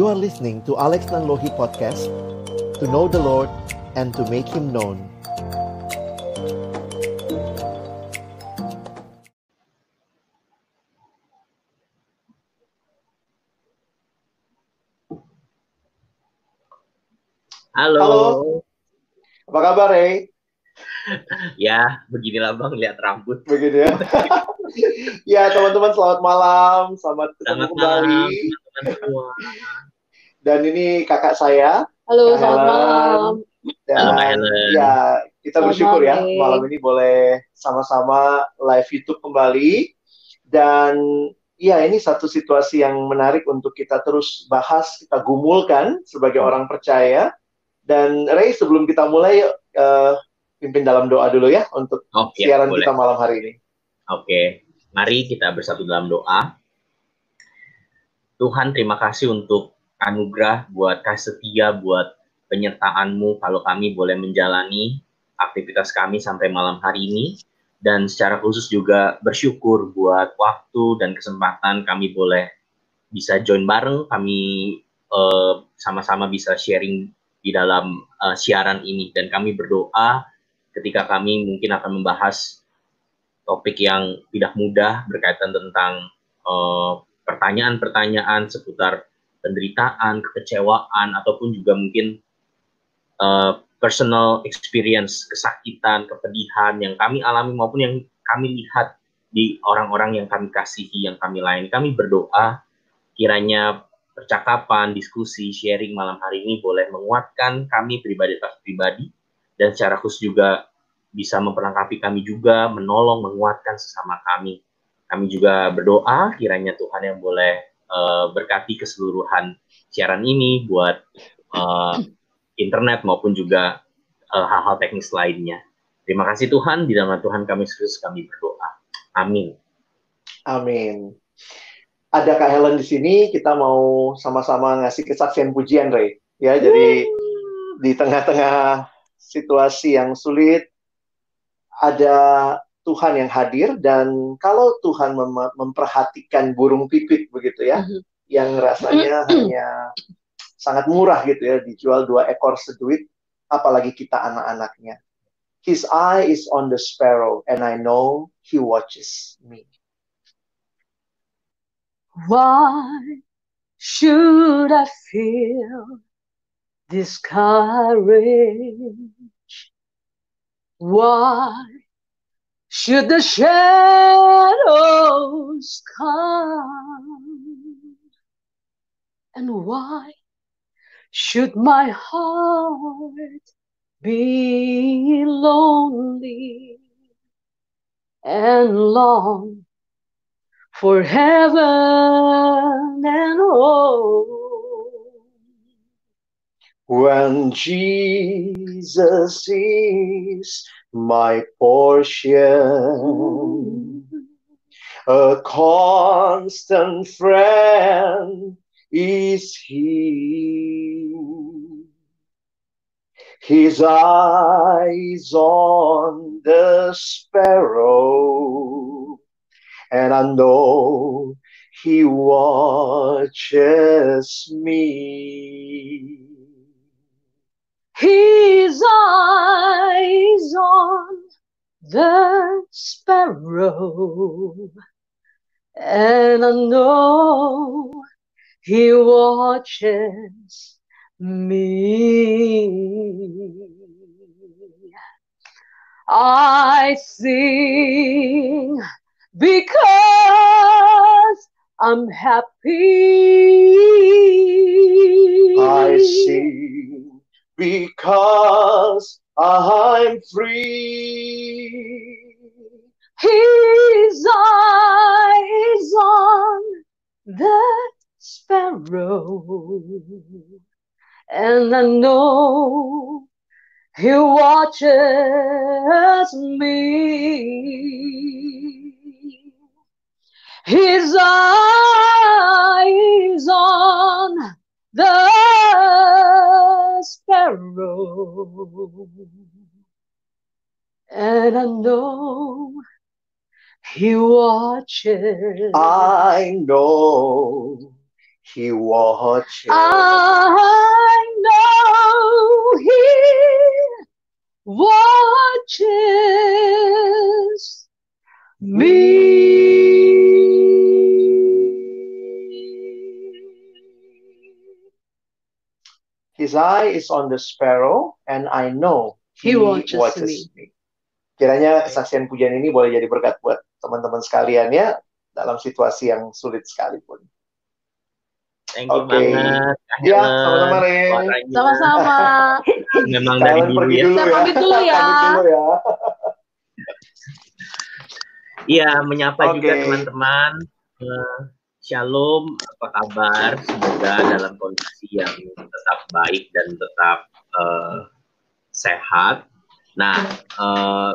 You are listening to Alex Nanlohi Podcast To know the Lord and to make Him known Halo. Halo. Apa kabar, Rey? Ya, beginilah Bang, lihat rambut. Begitu ya. ya, teman-teman selamat malam. Selamat ketemu Selamat kembali. malam, teman-teman semua. Dan ini kakak saya. Halo, Kak selamat Helen. malam. Dan Halo, Kak Helen. ya, kita Selamat bersyukur ya malam, Rey. malam ini boleh sama-sama live YouTube kembali. Dan ya, ini satu situasi yang menarik untuk kita terus bahas, kita gumulkan sebagai orang percaya. Dan Ray, sebelum kita mulai, yuk, eh, pimpin dalam doa dulu ya untuk Oh, ya, siaran boleh. kita malam hari ini. Oke, mari kita bersatu dalam doa. Tuhan, terima kasih untuk anugerah, buat kasih setia, buat penyertaan-Mu kalau kami boleh menjalani aktivitas kami sampai malam hari ini. Dan secara khusus juga bersyukur buat waktu dan kesempatan kami boleh bisa join bareng, kami eh, sama-sama bisa sharing di dalam eh, siaran ini. Dan kami berdoa ketika kami mungkin akan membahas topik yang tidak mudah berkaitan tentang eh, pertanyaan-pertanyaan seputar penderitaan, kekecewaan, ataupun juga mungkin eh, personal experience, kesakitan, kepedihan yang kami alami maupun yang kami lihat di orang-orang yang kami kasihi, yang kami layani. Kami berdoa kiranya percakapan, diskusi, sharing malam hari ini boleh menguatkan kami pribadi atas pribadi dan secara khusus juga bisa memperlengkapi kami juga, menolong, menguatkan sesama kami. Kami juga berdoa kiranya Tuhan yang boleh eh, berkati keseluruhan siaran ini buat eh, internet maupun juga eh, hal-hal teknis lainnya. Terima kasih Tuhan, di dalam nama Tuhan kami Yesus kami berdoa. Amin. Amin. Ada Kak Helen di sini, kita mau sama-sama ngasih kesaksian pujian, Ray. Ya, jadi di tengah-tengah situasi yang sulit, ada Tuhan yang hadir dan kalau Tuhan mem- memperhatikan burung pipit begitu ya, Mhm. yang rasanya hanya sangat murah gitu ya, dijual dua ekor seduit, apalagi kita anak-anaknya. His eye is on the sparrow and I know he watches me. Why should I feel discouraged? Why should the shadows come? And why should my heart be lonely and long for heaven and home? When Jesus is my portion, a constant friend is He. His eyes on the sparrow, and I know He watches me. His eyes on the sparrow, and I know he watches me. I sing because I'm happy. I sing because I'm free. His eyes on the sparrow, and I know He watches me. His eyes on the sparrow, and I know He watches. I know He watches. I know He watches me. His eye is on the sparrow, and I know He watches me. Kiranya kesaksian pujian ini boleh jadi berkat buat teman-teman sekalian ya dalam situasi yang sulit sekalipun. Thank you banget. Kak Ya, sama-sama, Re. Suaranya Sama-sama. Memang dari dulu pergi ya. dulu Saya ya. pamit dulu ya. Dulu ya. Iya, menyapa Oke. juga teman-teman. Eh, Shalom, apa kabar? Semoga dalam kondisi yang tetap baik dan tetap eh, sehat. Nah, eh,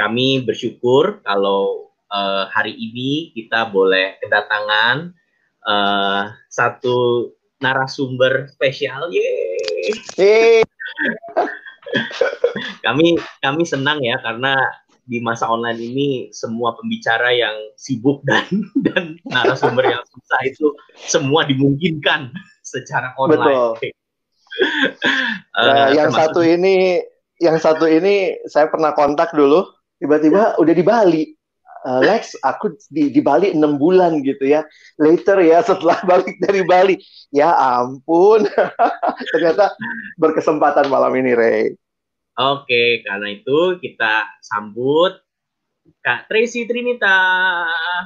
kami bersyukur kalau eh, hari ini kita boleh kedatangan eh, satu narasumber spesial. Yeay! Yeay. kami kami senang ya karena di masa online ini semua pembicara yang sibuk dan dan narasumber yang susah itu semua dimungkinkan secara online. Betul. Eh, Nah, yang termasuk- satu ini, yang satu ini saya pernah kontak dulu, tiba-tiba udah di Bali. Eh, Lex, aku di, di Bali enam bulan gitu ya. Later ya setelah balik dari Bali, ya ampun, ternyata berkesempatan malam ini, Ray. Oke, karena itu kita sambut Kak Tracy Trinita.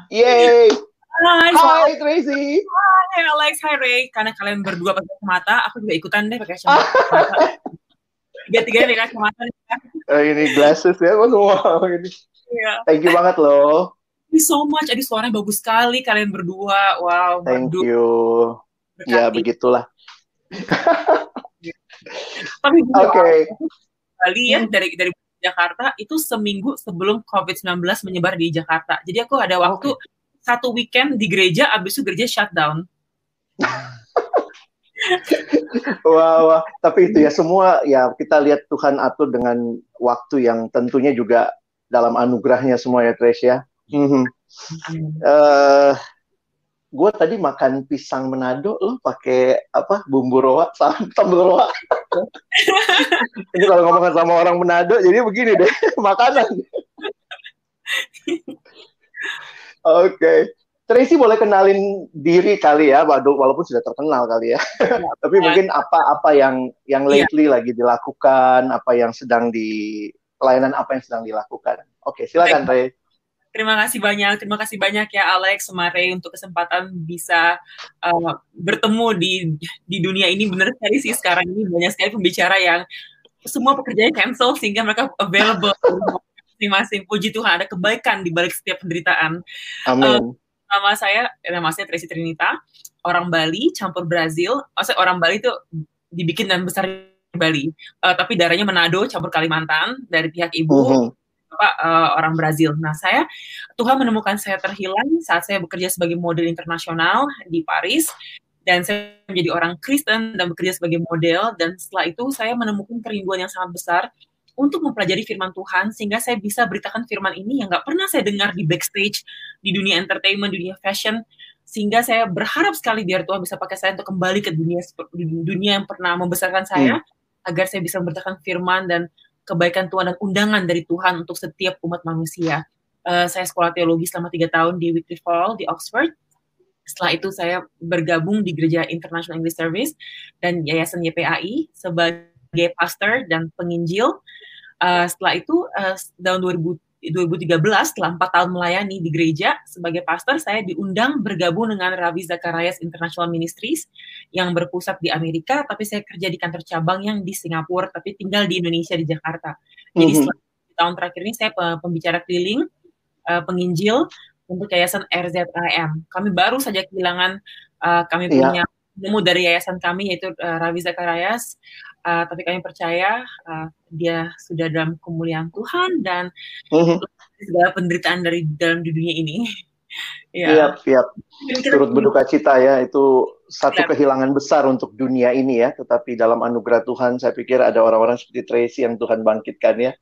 Yeay, Hai, hai Tracy. hai Alex, hai Ray. Karena kalian berdua pakai kacamata, aku juga ikutan deh pakai kacamata. Tiga-tiga pakai kacamata. Eh, ini glasses ya, oh, wow, ini. Iya. Thank you banget loh. Thank you so much. Aduh, suaranya bagus sekali kalian berdua. Wow, Thank you. Ya berkati. begitulah. Tapi gini, Oke. Bali ya dari dari Jakarta itu seminggu sebelum COVID-19 menyebar di Jakarta. Jadi aku ada waktu satu weekend di gereja, abis itu gereja shutdown. Wah, wah, tapi itu ya semua ya kita lihat Tuhan atur dengan waktu yang tentunya juga dalam anugerahnya semua ya Trace ya. Eh, gue tadi makan pisang Manado lo pakai apa bumbu roa sam- sambal roa. Ini kalau ngomong sama orang Manado jadi begini deh makanan. Oke. Tracy boleh kenalin diri kali ya, waduh, walaupun sudah terkenal kali ya. Tapi mungkin apa-apa yang yang Iya. lately lagi dilakukan, apa yang sedang di pelayanan apa yang sedang dilakukan. Oke, silakan Ray. Terima kasih banyak, terima kasih banyak ya Alex sama Ray untuk kesempatan bisa uh, bertemu di di dunia ini. Benar sekali sih sekarang ini banyak sekali pembicara yang semua pekerjaannya cancel sehingga mereka available masing-masing. Puji Tuhan ada kebaikan di balik setiap penderitaan. Amin. Nama saya, nama saya Tracy Trinita, orang Bali campur Brazil. Maksudnya orang Bali itu dibikin dan besar di Bali, Uh, tapi darahnya Manado campur Kalimantan dari pihak ibu Mhm. Bapak uh, orang Brazil. Nah, saya Tuhan menemukan saya terhilang saat saya bekerja sebagai model internasional di Paris dan saya menjadi orang Kristen dan bekerja sebagai model dan setelah itu saya menemukan kerinduan yang sangat besar untuk mempelajari firman Tuhan sehingga saya bisa beritakan firman ini yang nggak pernah saya dengar di backstage di dunia entertainment, dunia fashion sehingga saya berharap sekali biar Tuhan bisa pakai saya untuk kembali ke dunia dunia yang pernah membesarkan saya agar saya bisa memberitakan firman dan kebaikan Tuhan dan undangan dari Tuhan untuk setiap umat manusia. Uh, saya sekolah teologi selama tiga tahun di Wycliffe Hall di Oxford. Setelah itu saya bergabung di Gereja International English Service dan Yayasan YPAI sebagai pastor dan penginjil. Uh, setelah itu uh, tahun 2000 2013 setelah empat tahun melayani di gereja sebagai pastor saya diundang bergabung dengan Ravi Zacharias International Ministries yang berpusat di Amerika tapi saya kerja di kantor cabang yang di Singapura tapi tinggal di Indonesia di Jakarta jadi Mhm. setelah tahun terakhir ini saya pe- pembicara keliling uh, penginjil untuk yayasan RZIM kami baru saja kehilangan uh, kami Iya. punya nemu dari yayasan kami yaitu uh, Ravi Zacharias Uh, tapi kami percaya uh, dia sudah dalam kemuliaan Tuhan dan Mhm. segala penderitaan dari dalam di dunia ini. ya. Siap, siap. Kira-kira Turut berduka cita ya, itu satu Iya. kehilangan besar untuk dunia ini ya. Tetapi dalam anugerah Tuhan, saya pikir ada orang-orang seperti Tracy yang Tuhan bangkitkan ya.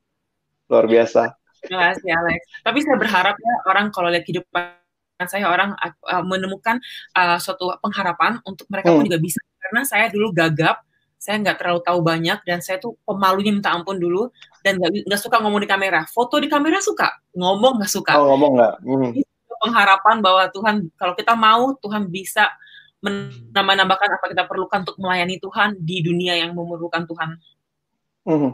Luar biasa. Terima kasih Alex. Tapi saya berharap ya orang kalau lihat kehidupan saya orang uh, menemukan uh, suatu pengharapan untuk mereka pun Hmm. juga bisa karena saya dulu gagap saya nggak terlalu tahu banyak dan saya tuh pemalunya minta ampun dulu dan nggak suka ngomong di kamera foto di kamera suka ngomong nggak suka Oh ngomong nggak? Hmm. pengharapan bahwa Tuhan kalau kita mau Tuhan bisa menambah-nambahkan apa kita perlukan untuk melayani Tuhan di dunia yang memerlukan Tuhan. Mhm.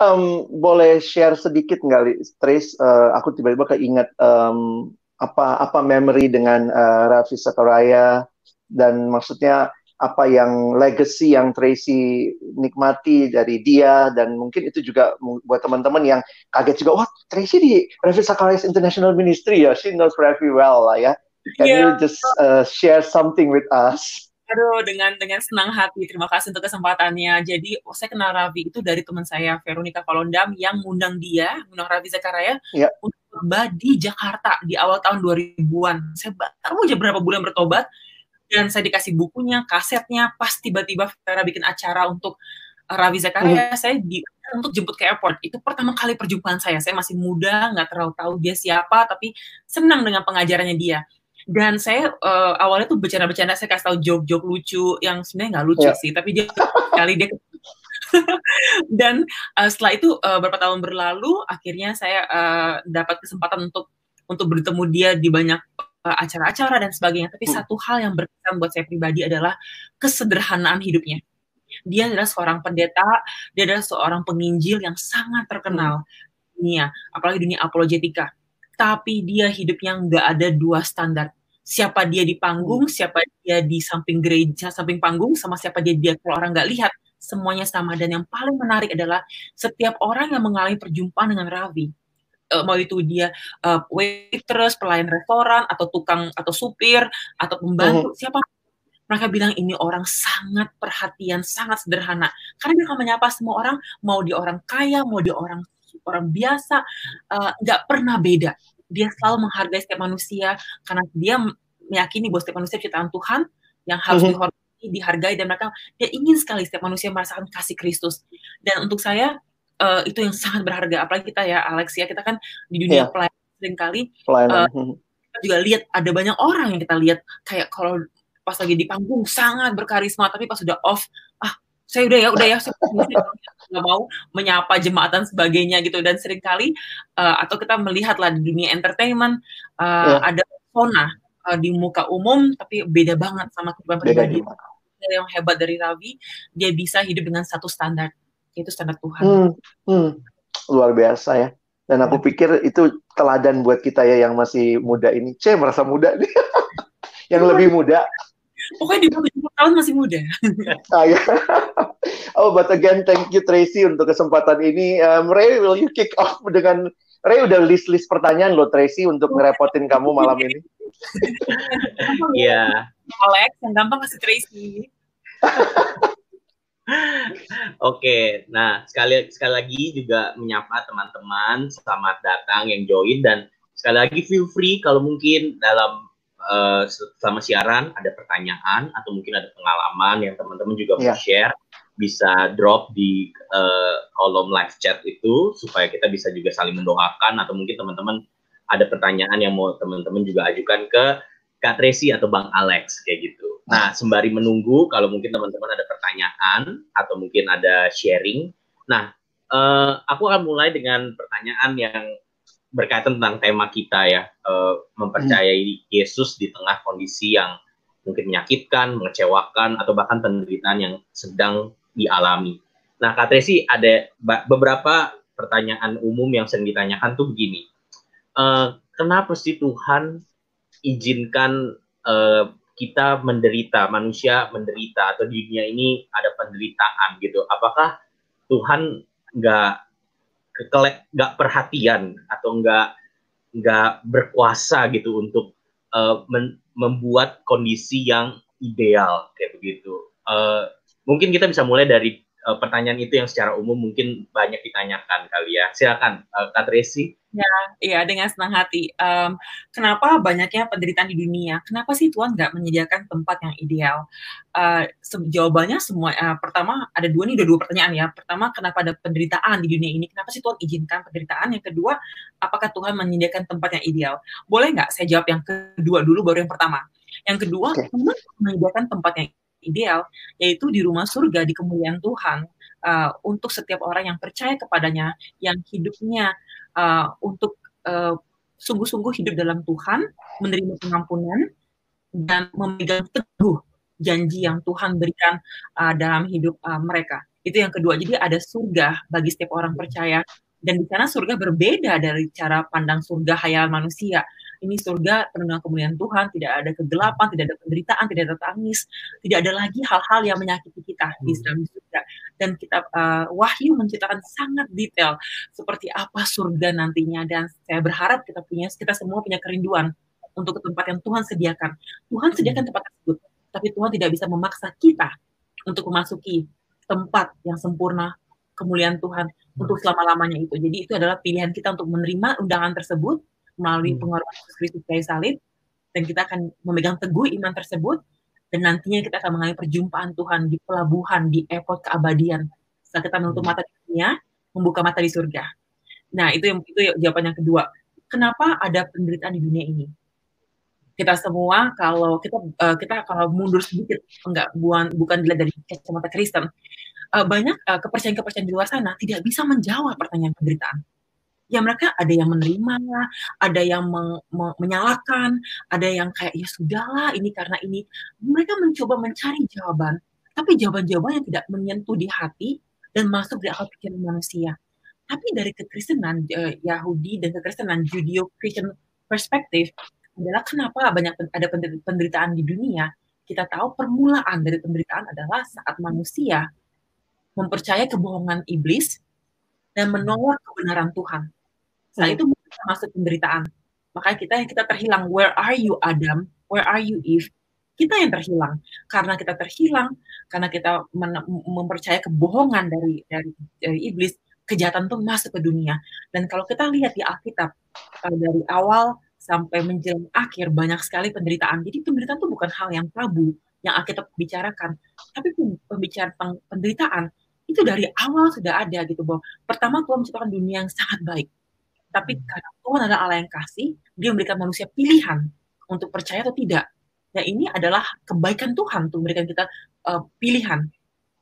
Em, boleh share sedikit nggak? Trace? Eh, aku tiba-tiba keinget em, apa apa memory dengan eh, Raffi Sakaraya dan maksudnya apa yang legacy yang Tracy nikmati dari dia dan mungkin itu juga buat teman-teman yang kaget juga, wah Tracy di Raffi Sakaraya's International Ministry ya, she knows Raffi well lah ya. Can Iya. you just uh, share something with us? Aduh, dengan dengan senang hati. Terima kasih untuk kesempatannya. Jadi, oh, saya kenal Ravi itu dari teman saya, Veronica Kolondam, yang ngundang dia, ngundang Ravi Zakaraya, Iya. untuk di Jakarta di awal tahun 2000-an. Saya baru aja berapa bulan bertobat, dan saya dikasih bukunya, kasetnya, pas tiba-tiba Vera bikin acara untuk uh, Ravi Zakaria, saya di untuk jemput ke airport. Itu pertama kali perjumpaan saya. Saya masih muda, nggak terlalu tahu dia siapa, tapi senang dengan pengajarannya dia. Dan saya uh, awalnya tuh bercanda-bercanda, saya kasih tahu joke-joke lucu yang sebenarnya nggak lucu Ya. sih, tapi dia kali dia dan uh, setelah itu uh, beberapa tahun berlalu, akhirnya saya uh, dapat kesempatan untuk untuk bertemu dia di banyak uh, acara-acara dan sebagainya. Tapi Hmm. satu hal yang berkesan buat saya pribadi adalah kesederhanaan hidupnya. Dia adalah seorang pendeta, dia adalah seorang penginjil yang sangat terkenal dunia, apalagi dunia apologetika. Tapi dia hidupnya nggak ada dua standar. Siapa dia di panggung, siapa dia di samping gereja, samping panggung, sama siapa dia dia kalau orang nggak lihat, semuanya sama. Dan yang paling menarik adalah setiap orang yang mengalami perjumpaan dengan Ravi, eh, mau itu dia eh, waitress, pelayan restoran, atau tukang atau supir, atau pembantu, siapa mereka bilang ini orang sangat perhatian, sangat sederhana. Karena dia akan menyapa semua orang, mau dia orang kaya, mau dia orang orang biasa, eh, nggak pernah beda. Dia selalu menghargai setiap manusia karena dia meyakini bahwa setiap manusia ciptaan Tuhan yang harus Mhm. dihormati, dihargai dan mereka dia ingin sekali setiap manusia merasakan kasih Kristus. Dan untuk saya eh, itu yang sangat berharga. Apalagi kita ya Alex ya kita kan di dunia Iya. pelayanan sering kali Pelayanan. kita juga lihat ada banyak orang yang kita lihat kayak kalau pas lagi di panggung sangat berkarisma tapi pas sudah off ah saya udah ya udah ya saya nggak mau menyapa jemaat dan sebagainya gitu dan sering kali uh, atau kita melihat lah di dunia entertainment uh, Iya. ada persona uh, di muka umum tapi beda banget sama kehidupan pribadi yang hebat dari Ravi dia bisa hidup dengan satu standar yaitu standar Tuhan Hmm, hmm. Luar biasa ya. Dan aku pikir itu teladan buat kita ya yang masih muda ini. C merasa muda nih. yang lebih muda. pokoknya di bawah 70 tahun masih muda Ah, ya. oh, but again, thank you Tracy untuk kesempatan ini. Um, Ray, will you kick off dengan Ray udah list-list pertanyaan loh Tracy untuk ngerepotin kamu malam ini. Iya. Alex yang gampang kasih Tracy Oke, nah sekali sekali lagi juga menyapa teman-teman selamat datang yang join dan sekali lagi feel free kalau mungkin dalam eh, selama siaran ada pertanyaan atau mungkin ada pengalaman yang teman-teman juga mau Iya. share bisa drop di eh, kolom live chat itu supaya kita bisa juga saling mendoakan atau mungkin teman-teman ada pertanyaan yang mau teman-teman juga ajukan ke Kak Tracy atau Bang Alex kayak gitu. Nah, sembari menunggu kalau mungkin teman-teman ada pertanyaan atau mungkin ada sharing. Nah, eh, aku akan mulai dengan pertanyaan yang berkaitan tentang tema kita ya, eh, mempercayai Yesus di tengah kondisi yang mungkin menyakitkan, mengecewakan atau bahkan penderitaan yang sedang dialami. Nah, Kak Tracy ada beberapa pertanyaan umum yang sering ditanyakan tuh begini. Eh, kenapa sih Tuhan izinkan eh, kita menderita, manusia menderita atau di dunia ini ada penderitaan gitu. Apakah Tuhan nggak kekelek, nggak perhatian atau nggak nggak berkuasa gitu untuk eh, men- membuat kondisi yang ideal kayak begitu. Eh, mungkin kita bisa mulai dari uh, pertanyaan itu yang secara umum mungkin banyak ditanyakan kali ya. Silakan uh, Kak Tracy. Ya, iya dengan senang hati. Um, kenapa banyaknya penderitaan di dunia? Kenapa sih Tuhan nggak menyediakan tempat yang ideal? Uh, se jawabannya semua. Uh, pertama ada dua nih, ada dua pertanyaan ya. Pertama, kenapa ada penderitaan di dunia ini? Kenapa sih Tuhan izinkan penderitaan? Yang kedua, apakah Tuhan menyediakan tempat yang ideal? Boleh nggak saya jawab yang kedua dulu, baru yang pertama? Yang kedua, okay. Tuhan menyediakan tempat yang ideal, yaitu di rumah surga di kemuliaan Tuhan uh, untuk setiap orang yang percaya kepadanya, yang hidupnya uh, untuk uh, sungguh-sungguh hidup dalam Tuhan, menerima pengampunan dan memegang teguh janji yang Tuhan berikan uh, dalam hidup uh, mereka. Itu yang kedua. Jadi ada surga bagi setiap orang percaya dan di sana surga berbeda dari cara pandang surga hayalan manusia ini surga penuh kemuliaan Tuhan, tidak ada kegelapan, tidak ada penderitaan, tidak ada tangis, tidak ada lagi hal-hal yang menyakiti kita di hmm. dalam surga. Dan kita uh, Wahyu menceritakan sangat detail seperti apa surga nantinya dan saya berharap kita punya kita semua punya kerinduan untuk ke tempat yang Tuhan sediakan. Tuhan sediakan hmm. tempat tersebut, tapi Tuhan tidak bisa memaksa kita untuk memasuki tempat yang sempurna kemuliaan Tuhan untuk selama-lamanya itu. Jadi itu adalah pilihan kita untuk menerima undangan tersebut melalui hmm. pengorbanan Yesus Kristus kayu salib dan kita akan memegang teguh iman tersebut dan nantinya kita akan mengalami perjumpaan Tuhan di pelabuhan di airport keabadian setelah kita menutup hmm. mata di dunia membuka mata di surga. Nah itu yang itu jawaban yang kedua. Kenapa ada penderitaan di dunia ini? Kita semua kalau kita uh, kita kalau mundur sedikit enggak bukan bukan dilihat dari kacamata Kristen uh, banyak uh, kepercayaan-kepercayaan di luar sana tidak bisa menjawab pertanyaan penderitaan ya mereka ada yang menerima, ada yang me me menyalahkan, ada yang kayak ya sudahlah ini karena ini. Mereka mencoba mencari jawaban, tapi jawaban-jawaban yang tidak menyentuh di hati dan masuk di akal pikiran manusia. Tapi dari kekristenan uh, Yahudi dan kekristenan Judeo-Christian perspektif adalah kenapa banyak ada penderitaan di dunia. Kita tahu permulaan dari penderitaan adalah saat manusia mempercayai kebohongan iblis dan menolak kebenaran Tuhan. Saat itu masuk penderitaan. Makanya kita yang kita terhilang. Where are you Adam? Where are you Eve? Kita yang terhilang. Karena kita terhilang, karena kita mempercayai kebohongan dari, dari dari iblis, kejahatan itu masuk ke dunia. Dan kalau kita lihat di Alkitab eh, dari awal sampai menjelang akhir banyak sekali penderitaan. Jadi penderitaan itu bukan hal yang tabu yang Alkitab bicarakan, tapi pembicaraan penderitaan itu dari awal sudah ada gitu bahwa pertama Tuhan menciptakan dunia yang sangat baik tapi hmm. karena Tuhan adalah Allah yang kasih dia memberikan manusia pilihan untuk percaya atau tidak ya ini adalah kebaikan Tuhan untuk memberikan kita uh, pilihan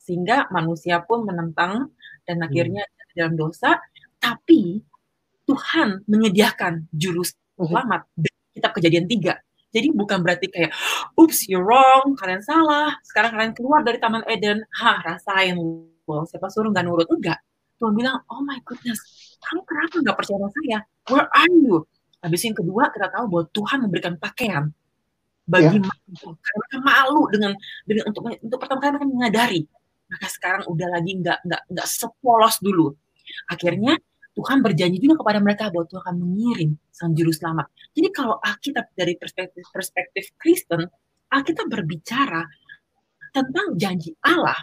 sehingga manusia pun menentang dan hmm. akhirnya hmm. dalam dosa tapi Tuhan menyediakan juru hmm. selamat hmm. kitab kejadian tiga jadi bukan berarti kayak, ups, you're wrong, kalian salah, sekarang kalian keluar dari Taman Eden, hah, rasain loh, siapa suruh nggak nurut enggak. Tuhan bilang oh my goodness kamu kenapa nggak percaya saya? Where are you? Habis yang kedua kita tahu bahwa Tuhan memberikan pakaian bagi yeah. karena mereka malu dengan dengan untuk untuk pertama kali mereka menyadari maka sekarang udah lagi nggak nggak nggak sepolos dulu. Akhirnya Tuhan berjanji juga kepada mereka bahwa Tuhan akan mengirim sang juru selamat. Jadi kalau Alkitab dari perspektif perspektif Kristen, Alkitab berbicara tentang janji Allah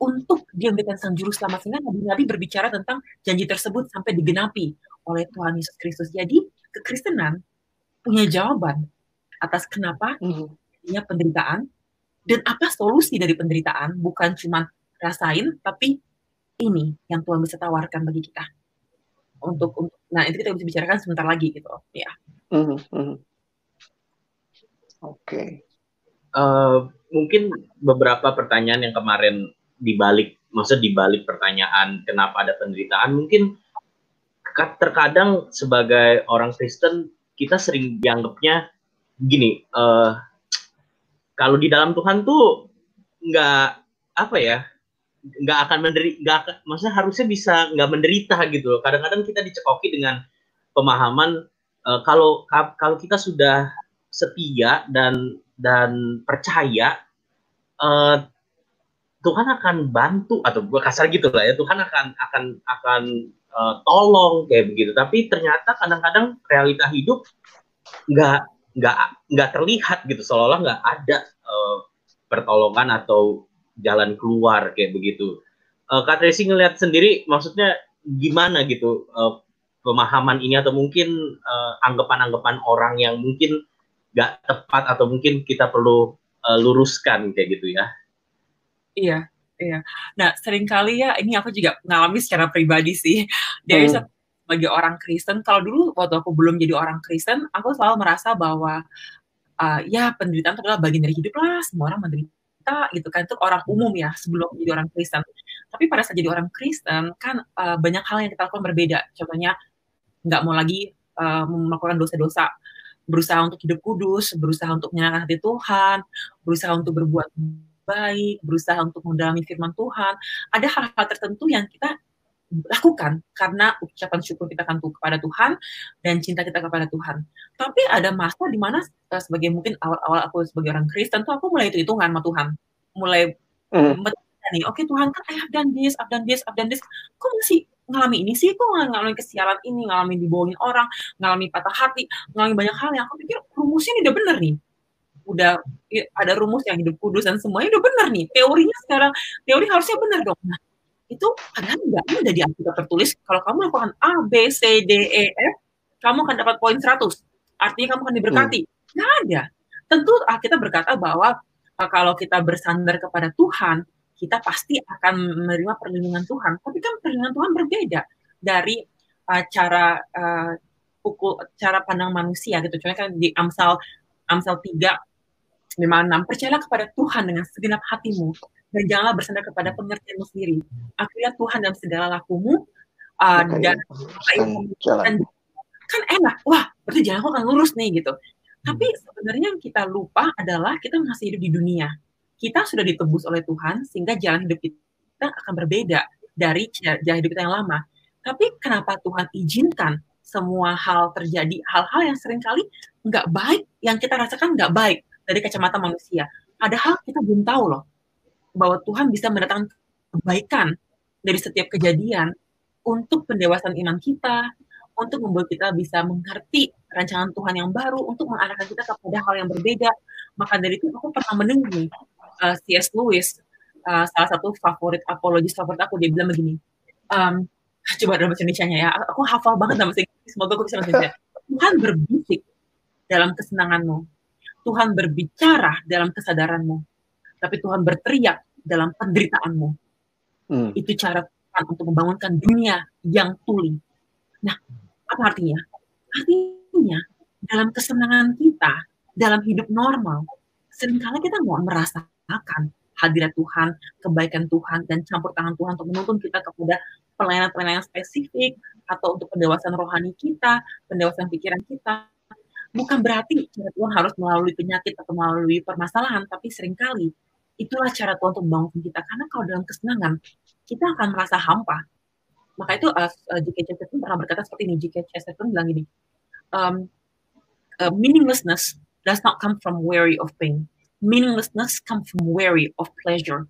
untuk dia memberikan sang juru selamat sehingga nabi-nabi berbicara tentang janji tersebut sampai digenapi oleh Tuhan Yesus Kristus. Jadi kekristenan punya jawaban atas kenapa mm-hmm. penderitaan dan apa solusi dari penderitaan bukan cuma rasain tapi ini yang Tuhan bisa tawarkan bagi kita untuk, untuk nah itu kita bisa bicarakan sebentar lagi gitu ya. Mm-hmm. Oke. Okay. Uh, eh, mungkin beberapa pertanyaan yang kemarin dibalik maksud dibalik pertanyaan kenapa ada penderitaan mungkin terkadang sebagai orang Kristen kita sering dianggapnya gini uh, kalau di dalam Tuhan tuh nggak apa ya nggak akan menderita nggak maksudnya harusnya bisa nggak menderita gitu loh. Kadang-kadang kita dicekoki dengan pemahaman uh, kalau kalau kita sudah setia dan dan percaya uh, Tuhan akan bantu atau gue kasar gitu lah ya Tuhan akan akan akan uh, tolong kayak begitu. Tapi ternyata kadang-kadang realita hidup nggak nggak nggak terlihat gitu seolah-olah nggak ada uh, pertolongan atau jalan keluar kayak begitu. Uh, Kak Tracy ngelihat sendiri maksudnya gimana gitu uh, pemahaman ini? Atau mungkin anggapan-anggapan uh, orang yang mungkin nggak tepat atau mungkin kita perlu uh, luruskan kayak gitu ya? Iya, iya. Nah, sering kali ya ini aku juga mengalami secara pribadi sih. Dari hmm. sebagai orang Kristen, kalau dulu waktu aku belum jadi orang Kristen, aku selalu merasa bahwa uh, ya penderitaan itu adalah bagian dari hidup lah, semua orang menderita gitu kan itu orang umum ya sebelum jadi orang Kristen. Tapi pada saat jadi orang Kristen kan uh, banyak hal yang kita lakukan berbeda. Contohnya nggak mau lagi uh, melakukan dosa-dosa berusaha untuk hidup kudus, berusaha untuk menyenangkan hati Tuhan, berusaha untuk berbuat baik, berusaha untuk mendalami firman Tuhan. Ada hal-hal tertentu yang kita lakukan karena ucapan syukur kita kan kepada Tuhan dan cinta kita kepada Tuhan. Tapi ada masa di mana uh, sebagai mungkin awal-awal aku sebagai orang Kristen tuh aku mulai hitung-hitungan sama Tuhan. Mulai mm. nih, oke okay, Tuhan kan I have done this, I've done this, I've done this. Kok masih ngalami ini sih, kok ngalami kesialan ini, ngalami dibohongin orang, ngalami patah hati, ngalami banyak hal yang aku pikir rumusnya ini udah bener nih. Udah ada rumus yang hidup kudus dan semuanya udah bener nih. Teorinya sekarang, teori harusnya bener dong. Nah, itu padahal nggak ada di Alkitab tertulis kalau kamu lakukan A, B, C, D, E, F, kamu akan dapat poin 100. Artinya kamu akan diberkati. Hmm. Nggak ada. Tentu kita berkata bahwa uh, kalau kita bersandar kepada Tuhan, kita pasti akan menerima perlindungan Tuhan. Tapi kan perlindungan Tuhan berbeda dari uh, cara uh, pukul cara pandang manusia gitu. Contohnya kan di Amsal Amsal 3 5 6 percayalah kepada Tuhan dengan segenap hatimu dan janganlah bersandar kepada pengertianmu sendiri. Akhirat Tuhan dalam segala lakumu uh, dan dan kan enak. Wah, berarti jalan aku akan lurus nih gitu. Tapi sebenarnya yang kita lupa adalah kita masih hidup di dunia kita sudah ditebus oleh Tuhan sehingga jalan hidup kita akan berbeda dari jalan hidup kita yang lama. Tapi kenapa Tuhan izinkan semua hal terjadi, hal-hal yang sering kali nggak baik, yang kita rasakan nggak baik dari kacamata manusia. Padahal kita belum tahu loh bahwa Tuhan bisa mendatangkan kebaikan dari setiap kejadian untuk pendewasaan iman kita, untuk membuat kita bisa mengerti rancangan Tuhan yang baru, untuk mengarahkan kita kepada hal yang berbeda. Maka dari itu aku pernah mendengar uh, eh, C.S. Lewis, uh, salah satu favorit apologis favorit aku, dia bilang begini, um, coba dalam bahasa Indonesia ya, aku hafal banget dalam bahasa Inggris, semoga aku bisa bahasa Indonesia. Tuhan berbisik dalam kesenanganmu, Tuhan berbicara dalam kesadaranmu, tapi Tuhan berteriak dalam penderitaanmu. Hmm. Itu cara Tuhan untuk membangunkan dunia yang tuli. Nah, apa artinya? Artinya, dalam kesenangan kita, dalam hidup normal, sering kali kita mau merasa akan hadirat Tuhan, kebaikan Tuhan, dan campur tangan Tuhan untuk menuntun kita kepada pelayanan-pelayanan spesifik atau untuk pendewasaan rohani kita, pendewasaan pikiran kita. Bukan berarti cara Tuhan harus melalui penyakit atau melalui permasalahan, tapi sering kali itulah cara Tuhan untuk membangun kita. Karena kalau dalam kesenangan, kita akan merasa hampa. Maka itu uh, uh, J.K. Chesterton pernah berkata seperti ini. J.K. Chesterton bilang gini, um, uh, meaninglessness does not come from weary of pain, meaninglessness come from weary of pleasure.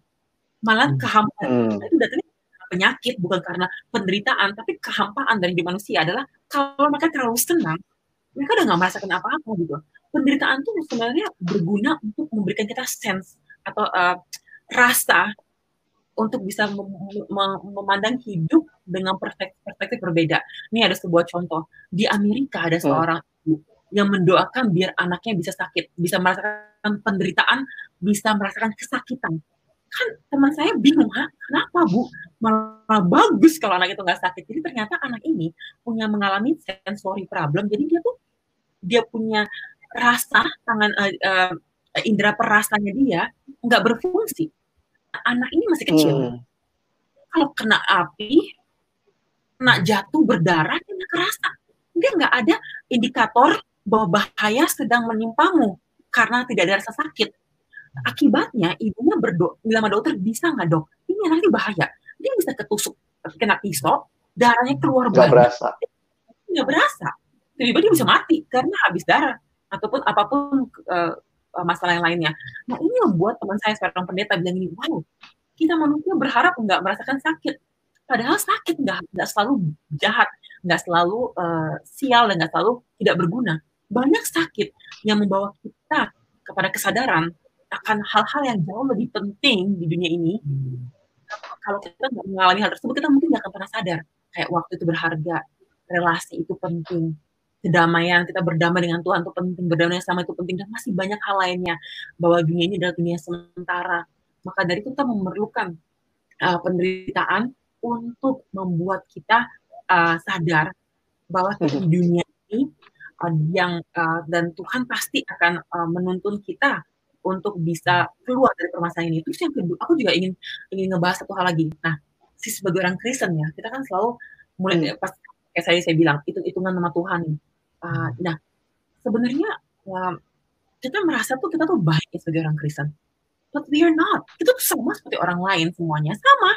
Malah hmm. kehampaan hmm. itu datangnya penyakit bukan karena penderitaan, tapi kehampaan dari hidup manusia adalah kalau mereka terlalu senang, mereka udah nggak merasakan apa-apa gitu. Penderitaan itu sebenarnya berguna untuk memberikan kita sense atau uh, rasa untuk bisa mem mem memandang hidup dengan perspektif, perspektif berbeda. Ini ada sebuah contoh di Amerika ada seorang ibu yang mendoakan biar anaknya bisa sakit, bisa merasakan penderitaan, bisa merasakan kesakitan. Kan teman saya bingung, ha? kenapa Bu? Malah bagus kalau anak itu nggak sakit. Jadi ternyata anak ini punya mengalami sensory problem. Jadi dia tuh dia punya rasa tangan uh, uh, indera perasanya dia nggak berfungsi. Anak ini masih kecil. Hmm. Kalau kena api, kena jatuh berdarah, dia nggak kerasa. Dia nggak ada indikator bahwa bahaya sedang menimpamu karena tidak ada rasa sakit. Akibatnya ibunya berdoa, bilang sama dokter, bisa nggak dok? Ini nanti bahaya. Dia bisa ketusuk, kena pisau, darahnya keluar banyak. berasa. Nggak berasa. Tiba-tiba dia bisa mati karena habis darah. Ataupun apa pun uh, masalah yang lainnya. Nah ini membuat teman saya seorang pendeta bilang ini, wow, kita manusia berharap nggak merasakan sakit. Padahal sakit nggak nggak selalu jahat, nggak selalu uh, sial dan nggak selalu tidak berguna banyak sakit yang membawa kita kepada kesadaran akan hal-hal yang jauh lebih penting di dunia ini. kalau kita nggak mengalami hal tersebut, kita mungkin nggak akan pernah sadar. Kayak waktu itu berharga, relasi itu penting, kedamaian, kita berdamai dengan Tuhan itu penting, berdamai sama itu penting, dan masih banyak hal lainnya. Bahwa dunia ini adalah dunia sementara. Maka dari itu kita memerlukan uh, penderitaan untuk membuat kita uh, sadar bahwa kita di dunia ini uh, yang uh, dan Tuhan pasti akan uh, menuntun kita untuk bisa keluar dari permasalahan ini. Terus yang kedua, aku juga ingin ingin ngebahas satu hal lagi. Nah, si sebagai orang Kristen ya, kita kan selalu mulai hmm. pas kayak saya saya bilang itu hitungan nama Tuhan. Uh, nah, sebenarnya uh, kita merasa tuh kita tuh baik ya sebagai orang Kristen, but we are not. Kita tuh sama seperti orang lain semuanya sama.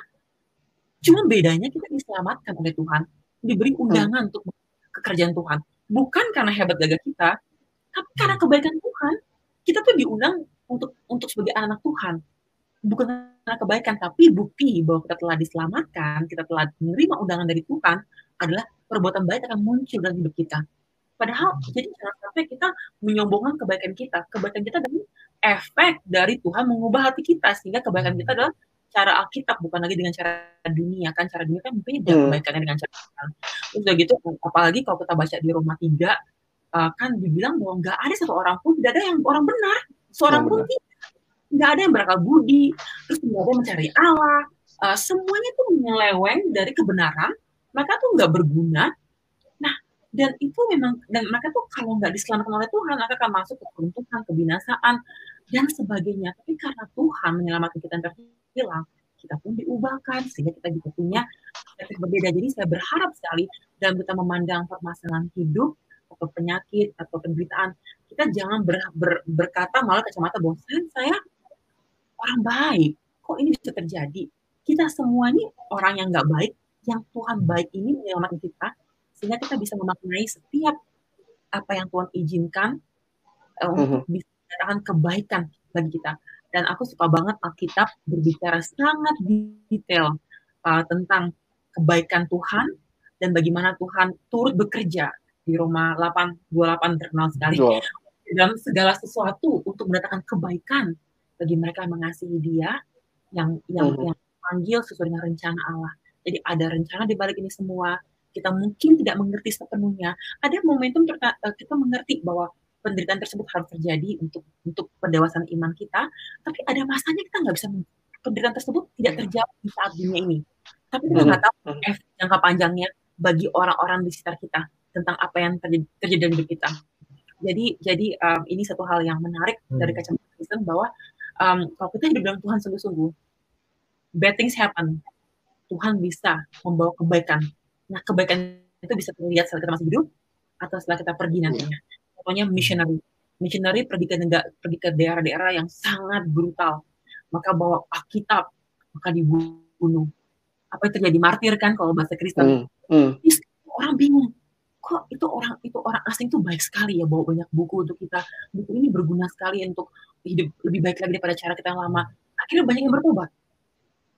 Cuma bedanya kita diselamatkan oleh Tuhan, diberi undangan hmm. untuk kekerjaan Tuhan. Bukan karena hebat gagah kita, tapi karena kebaikan Tuhan. Kita tuh diundang untuk untuk sebagai anak Tuhan. Bukan karena kebaikan tapi bukti bahwa kita telah diselamatkan kita telah menerima undangan dari Tuhan adalah perbuatan baik akan muncul dalam hidup kita. Padahal jadi jangan sampai kita menyombongkan kebaikan kita. Kebaikan kita dari efek dari Tuhan mengubah hati kita sehingga kebaikan kita adalah cara Alkitab bukan lagi dengan cara dunia kan? Cara dunia kan beda hmm. kebaikannya dengan cara Tuhan. Terus udah gitu apalagi kalau kita baca di Roma 3 uh, kan dibilang bahwa nggak ada satu orang pun tidak ada yang orang benar seorang pun tidak nggak ada yang berakal budi terus nggak ada yang mencari Allah. Uh, semuanya tuh menyeleweng dari kebenaran maka tuh nggak berguna. Nah dan itu memang dan mereka tuh kalau nggak diselamatkan oleh Tuhan maka akan masuk ke keruntuhan kebinasaan dan sebagainya. Tapi karena Tuhan menyelamatkan kita yang terhilang kita pun diubahkan sehingga kita juga punya perspektif berbeda. Jadi saya berharap sekali dalam kita memandang permasalahan hidup atau penyakit atau penderitaan kita jangan ber, ber, berkata malah kacamata bahwa saya orang baik. Kok ini bisa terjadi? Kita semua ini orang yang nggak baik yang Tuhan baik ini menyelamatkan kita sehingga kita bisa memaknai setiap apa yang Tuhan izinkan uh, untuk bisa mendatangkan kebaikan bagi kita. Dan aku suka banget Alkitab berbicara sangat detail uh, tentang kebaikan Tuhan dan bagaimana Tuhan turut bekerja. Di Roma 8 28 terkenal sekali dalam segala sesuatu untuk mendatangkan kebaikan bagi mereka yang mengasihi Dia, yang yang, hmm. yang panggil sesuai dengan rencana Allah. Jadi ada rencana di balik ini semua. Kita mungkin tidak mengerti sepenuhnya. Ada momentum eh, kita mengerti bahwa penderitaan tersebut harus terjadi untuk untuk pendewasaan iman kita, tapi ada masanya kita nggak bisa penderitaan tersebut tidak terjadi di saat dunia ini. Tapi kita nggak tahu efek jangka panjangnya bagi orang-orang di sekitar kita tentang apa yang terjadi, terjadi dalam hidup kita. Jadi jadi um, ini satu hal yang menarik hmm. dari kacamata Kristen bahwa um, kalau kita hidup dalam Tuhan sungguh-sungguh, bad things happen. Tuhan bisa membawa kebaikan. Nah, kebaikan itu bisa terlihat setelah kita masih hidup atau setelah kita pergi nantinya. Contohnya missionary. Missionary pergi ke negara, pergi ke daerah-daerah yang sangat brutal. Maka bawa Alkitab, maka dibunuh. Apa yang terjadi? Martir kan kalau bahasa Kristen. Mm, mm. Orang bingung kok itu orang itu orang asing tuh baik sekali ya bawa banyak buku untuk kita. Buku ini berguna sekali untuk hidup lebih baik lagi daripada cara kita yang lama. Akhirnya banyak yang bertobat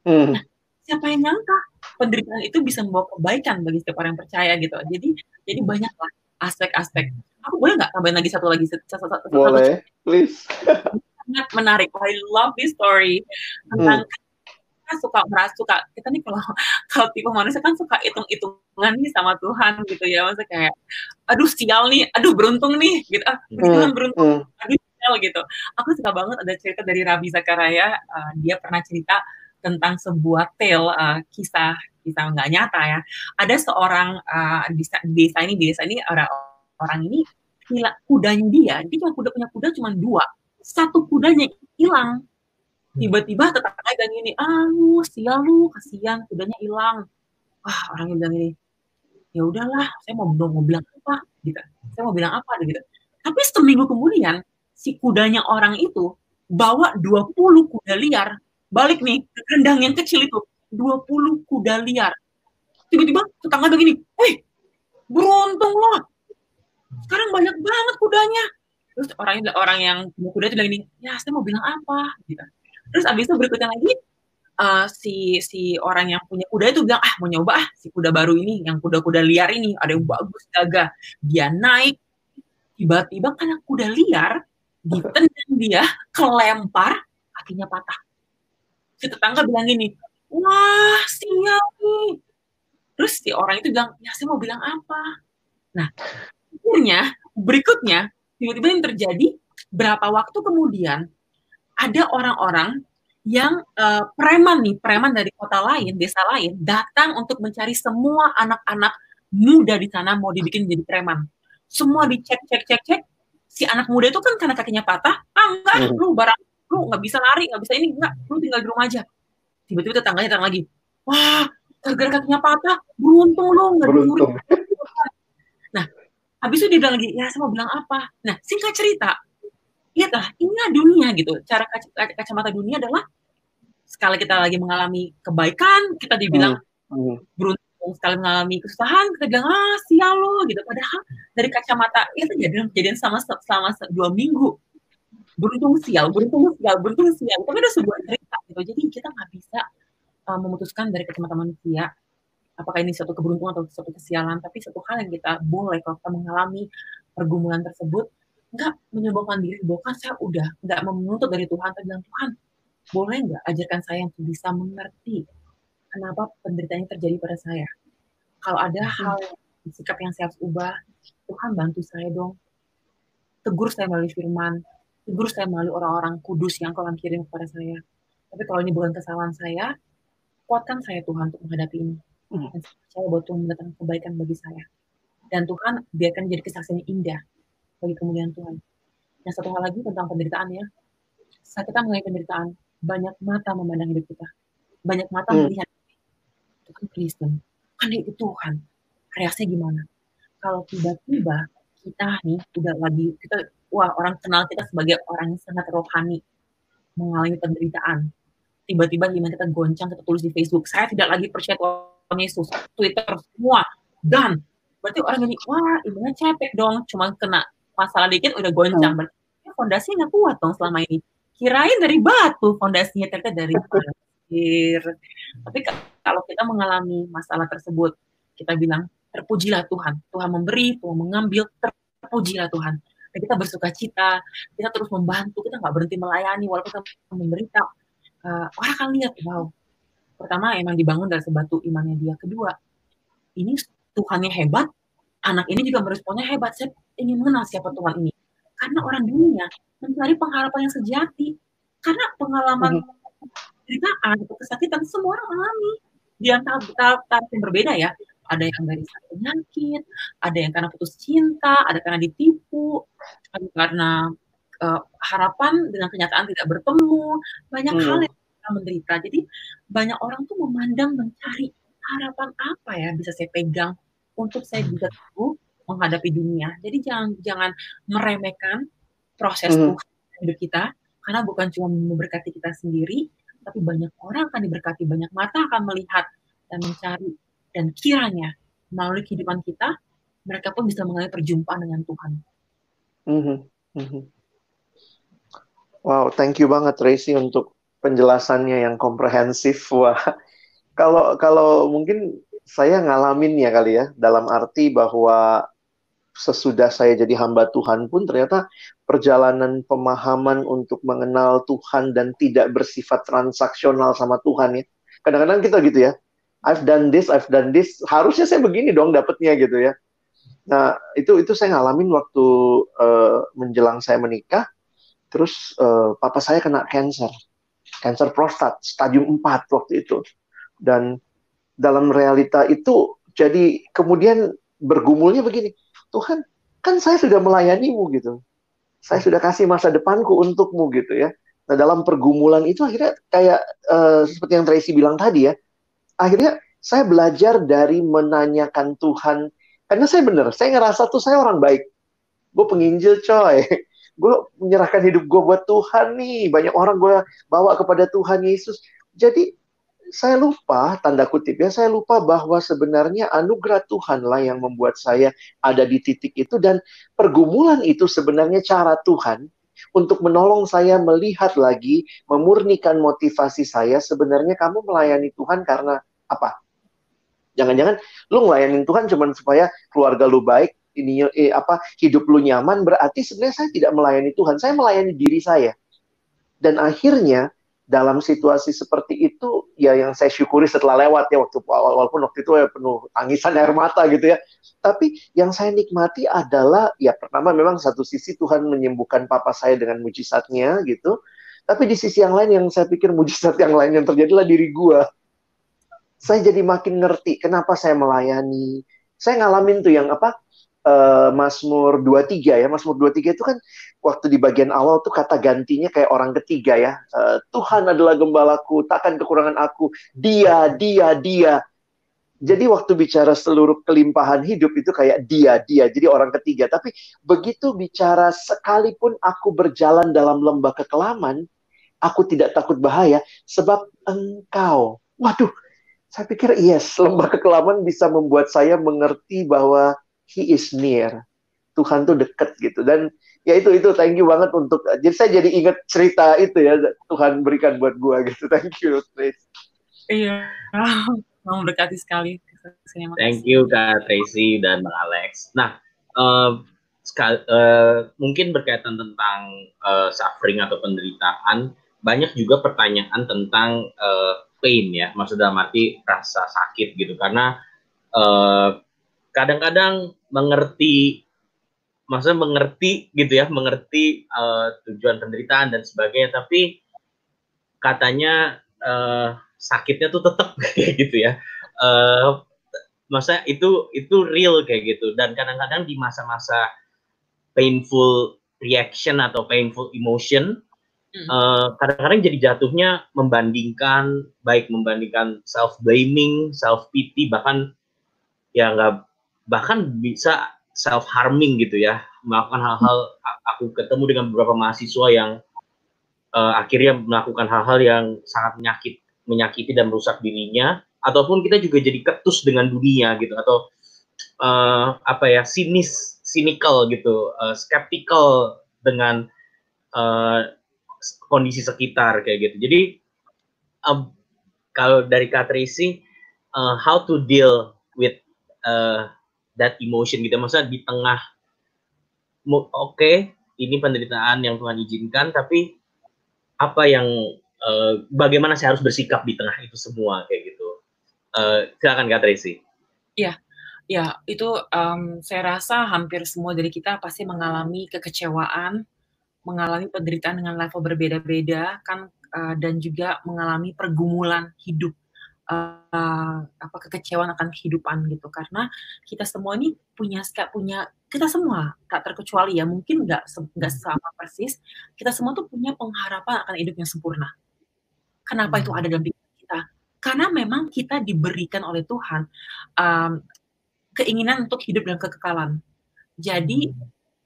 hmm. nah siapa yang nyangka penderitaan itu bisa membawa kebaikan bagi setiap orang yang percaya gitu. Jadi jadi banyak lah aspek-aspek. Aku boleh nggak tambahin lagi satu lagi? Satu, satu, satu, boleh please. Sangat menarik. I love this story tentang hmm kan suka merasa suka kita nih kalau kalau tipe manusia kan suka hitung hitungan nih sama Tuhan gitu ya. Maksudnya kayak aduh sial nih aduh beruntung nih gitu. Ah Tuhan hmm, beruntung hmm. aduh sial gitu. Aku suka banget ada cerita dari Rabi Zakaria uh, dia pernah cerita tentang sebuah tale uh, kisah kisah nggak nyata ya. Ada seorang uh, di desa ini desa ini orang orang ini kudanya dia dia cuma kuda punya kuda cuma dua. Satu kudanya hilang tiba-tiba tetangga bilang gini ah lu sial lu kasihan kudanya hilang. Wah orangnya bilang ini ya udahlah saya mau mau bilang apa? Gitu. Saya mau bilang apa? Gitu. Tapi seminggu kemudian si kudanya orang itu bawa 20 kuda liar balik nih ke kendang yang kecil itu 20 kuda liar. Tiba-tiba tetangga begini wih beruntung loh. Sekarang banyak banget kudanya. Terus orang orang yang punya kuda itu bilang ini ya saya mau bilang apa? Gitu terus abis itu berikutnya lagi uh, si si orang yang punya kuda itu bilang ah mau nyoba ah si kuda baru ini yang kuda-kuda liar ini ada yang bagus gagah dia naik tiba-tiba karena kuda liar ditendang dia kelempar kakinya patah si tetangga bilang gini wah sial nih. Terus si orang itu bilang, ya saya mau bilang apa? Nah, akhirnya berikutnya tiba-tiba yang terjadi berapa waktu kemudian ada orang-orang yang uh, preman nih, preman dari kota lain, desa lain, datang untuk mencari semua anak-anak muda di sana mau dibikin jadi preman. Semua dicek, cek, cek, cek. Si anak muda itu kan karena kakinya patah, ah enggak, hmm. lu barang, lu nggak bisa lari, nggak bisa ini, enggak, lu tinggal di rumah aja. Tiba-tiba tetangganya datang lagi, wah, gara-gara kakinya patah, beruntung lu, nggak beruntung. Nah, habis itu dia bilang lagi, ya saya mau bilang apa? Nah, singkat cerita, lihatlah inilah dunia gitu. Cara kaca, kacamata dunia adalah sekali kita lagi mengalami kebaikan kita dibilang hmm. Hmm. beruntung sekali mengalami kesusahan kita bilang ah sial lo gitu. Padahal dari kacamata itu jadi kejadian sama selama dua minggu. Beruntung sial beruntung sial beruntung sial tapi ada sebuah cerita gitu. Jadi kita nggak bisa uh, memutuskan dari kacamata manusia apakah ini suatu keberuntungan atau suatu kesialan. Tapi satu hal yang kita boleh kalau kita mengalami pergumulan tersebut nggak menyembuhkan diri bahkan saya udah nggak menuntut dari Tuhan tapi bilang Tuhan boleh nggak ajarkan saya untuk bisa mengerti kenapa penderitaan terjadi pada saya? Kalau ada hmm. hal sikap yang saya harus ubah Tuhan bantu saya dong. Tegur saya melalui firman tegur saya melalui orang-orang kudus yang kau kirim kepada saya. Tapi kalau ini bukan kesalahan saya kuatkan saya Tuhan untuk menghadapi ini. Hmm. dan saya bahwa Tuhan mendatangkan kebaikan bagi saya. Dan Tuhan biarkan jadi kesaksian indah bagi kemuliaan Tuhan. Yang satu hal lagi tentang penderitaan ya. Saat kita mengalami penderitaan, banyak mata memandang hidup kita. Banyak mata hmm. melihat itu kan Kristen, kan itu Tuhan. Reaksinya gimana? Kalau tiba-tiba kita nih udah lagi kita wah orang kenal kita sebagai orang yang sangat rohani mengalami penderitaan. Tiba-tiba iman kita goncang, kita tulis di Facebook, saya tidak lagi percaya Tuhan Yesus, Twitter semua dan berarti orang ini wah ibunya cepet dong, cuma kena masalah dikit udah goncang. Hmm. Berarti fondasinya nggak kuat dong selama ini. Kirain dari batu fondasinya ternyata dari pasir. Tapi kalau kita mengalami masalah tersebut, kita bilang terpujilah Tuhan. Tuhan memberi, Tuhan mengambil, terpujilah Tuhan. Dan kita bersuka cita, kita terus membantu, kita nggak berhenti melayani walaupun kita memberita. Uh, orang akan lihat, wow. Pertama emang dibangun dari sebatu imannya dia. Kedua, ini Tuhannya hebat, anak ini juga meresponnya hebat. Saya ingin mengenal siapa Tuhan ini. Karena orang dunia mencari pengharapan yang sejati. Karena pengalaman ceritaan atau kesakitan semua orang alami. Di antara tahap yang berbeda ya. Ada yang dari penyakit, ada yang karena putus cinta, ada karena ditipu, ada karena uh, harapan dengan kenyataan tidak bertemu, banyak hmm. hal yang menderita. Jadi banyak orang tuh memandang mencari harapan apa ya bisa saya pegang untuk saya bisa tahu menghadapi dunia. Jadi jangan jangan meremehkan proses mm. Tuhan hidup kita karena bukan cuma memberkati kita sendiri, tapi banyak orang akan diberkati, banyak mata akan melihat dan mencari dan kiranya melalui kehidupan kita mereka pun bisa mengalami perjumpaan dengan Tuhan. Mm-hmm. Mm-hmm. Wow, thank you banget Tracy untuk penjelasannya yang komprehensif. Wah, kalau kalau mungkin saya ngalamin ya kali ya dalam arti bahwa sesudah saya jadi hamba Tuhan pun ternyata perjalanan pemahaman untuk mengenal Tuhan dan tidak bersifat transaksional sama Tuhan ya. Kadang-kadang kita gitu ya. I've done this, I've done this. Harusnya saya begini dong dapatnya gitu ya. Nah, itu itu saya ngalamin waktu uh, menjelang saya menikah. Terus uh, papa saya kena cancer. Cancer prostat stadium 4 waktu itu. Dan dalam realita itu jadi kemudian bergumulnya begini Tuhan kan saya sudah melayanimu gitu. Saya sudah kasih masa depanku untukmu gitu ya. Nah dalam pergumulan itu akhirnya kayak uh, seperti yang Tracy bilang tadi ya akhirnya saya belajar dari menanyakan Tuhan. Karena saya benar saya ngerasa tuh saya orang baik. Gue penginjil coy. Gue menyerahkan hidup gue buat Tuhan nih. Banyak orang gue bawa kepada Tuhan Yesus. Jadi saya lupa, tanda kutip ya, saya lupa bahwa sebenarnya anugerah Tuhanlah yang membuat saya ada di titik itu dan pergumulan itu sebenarnya cara Tuhan untuk menolong saya melihat lagi, memurnikan motivasi saya sebenarnya kamu melayani Tuhan karena apa? Jangan-jangan lu melayani Tuhan cuma supaya keluarga lu baik, ini eh, apa hidup lu nyaman berarti sebenarnya saya tidak melayani Tuhan, saya melayani diri saya. Dan akhirnya dalam situasi seperti itu ya yang saya syukuri setelah lewat ya waktu walaupun waktu itu ya penuh tangisan air mata gitu ya. Tapi yang saya nikmati adalah ya pertama memang satu sisi Tuhan menyembuhkan papa saya dengan mujizatnya gitu. Tapi di sisi yang lain yang saya pikir mujizat yang lain yang terjadi adalah diri gua. Saya jadi makin ngerti kenapa saya melayani. Saya ngalamin tuh yang apa uh, Mazmur 23 ya. Mazmur 23 itu kan waktu di bagian awal tuh kata gantinya kayak orang ketiga ya. Uh, Tuhan adalah gembalaku, takkan kekurangan aku. Dia, dia, dia. Jadi waktu bicara seluruh kelimpahan hidup itu kayak dia, dia. Jadi orang ketiga. Tapi begitu bicara sekalipun aku berjalan dalam lembah kekelaman, aku tidak takut bahaya sebab engkau. Waduh, saya pikir yes, lembah kekelaman bisa membuat saya mengerti bahwa he is near. Tuhan tuh deket gitu. Dan ya itu itu thank you banget untuk jadi saya jadi ingat cerita itu ya Tuhan berikan buat gua gitu. Thank you Tracy. Iya mau berkati sekali. Thank you Kak Tracy dan Bang Alex. Nah uh, sekal, uh, mungkin berkaitan tentang uh, suffering atau penderitaan banyak juga pertanyaan tentang uh, pain ya. Maksud dalam arti rasa sakit gitu. Karena uh, kadang-kadang mengerti maksudnya mengerti gitu ya mengerti uh, tujuan penderitaan dan sebagainya tapi katanya uh, sakitnya tuh tetap kayak gitu ya uh, masa itu itu real kayak gitu dan kadang-kadang di masa-masa painful reaction atau painful emotion hmm. kadang-kadang uh, jadi jatuhnya membandingkan baik membandingkan self blaming self pity bahkan ya nggak bahkan bisa self harming gitu ya. Melakukan hal-hal aku ketemu dengan beberapa mahasiswa yang uh, akhirnya melakukan hal-hal yang sangat menyakit menyakiti dan merusak dirinya. Ataupun kita juga jadi ketus dengan dunia gitu atau uh, apa ya sinis cynical gitu uh, skeptical dengan uh, kondisi sekitar kayak gitu. Jadi uh, kalau dari Kak Tracy uh, how to deal with uh, that emotion gitu. Maksudnya di tengah oke okay, ini penderitaan yang Tuhan izinkan tapi apa yang uh, bagaimana saya harus bersikap di tengah itu semua kayak gitu. Uh, silakan Kak Tracy. Iya ya itu um, saya rasa hampir semua dari kita pasti mengalami kekecewaan mengalami penderitaan dengan level berbeda-beda kan uh, dan juga mengalami pergumulan hidup uh, apa kekecewaan akan kehidupan gitu. Karena kita semua ini punya punya kita semua tak terkecuali ya mungkin nggak nggak hmm. sama persis kita semua tuh punya pengharapan akan hidup yang sempurna. Kenapa itu hmm. ada dalam diri kita? Karena memang kita diberikan oleh Tuhan um, keinginan untuk hidup dalam kekekalan. Jadi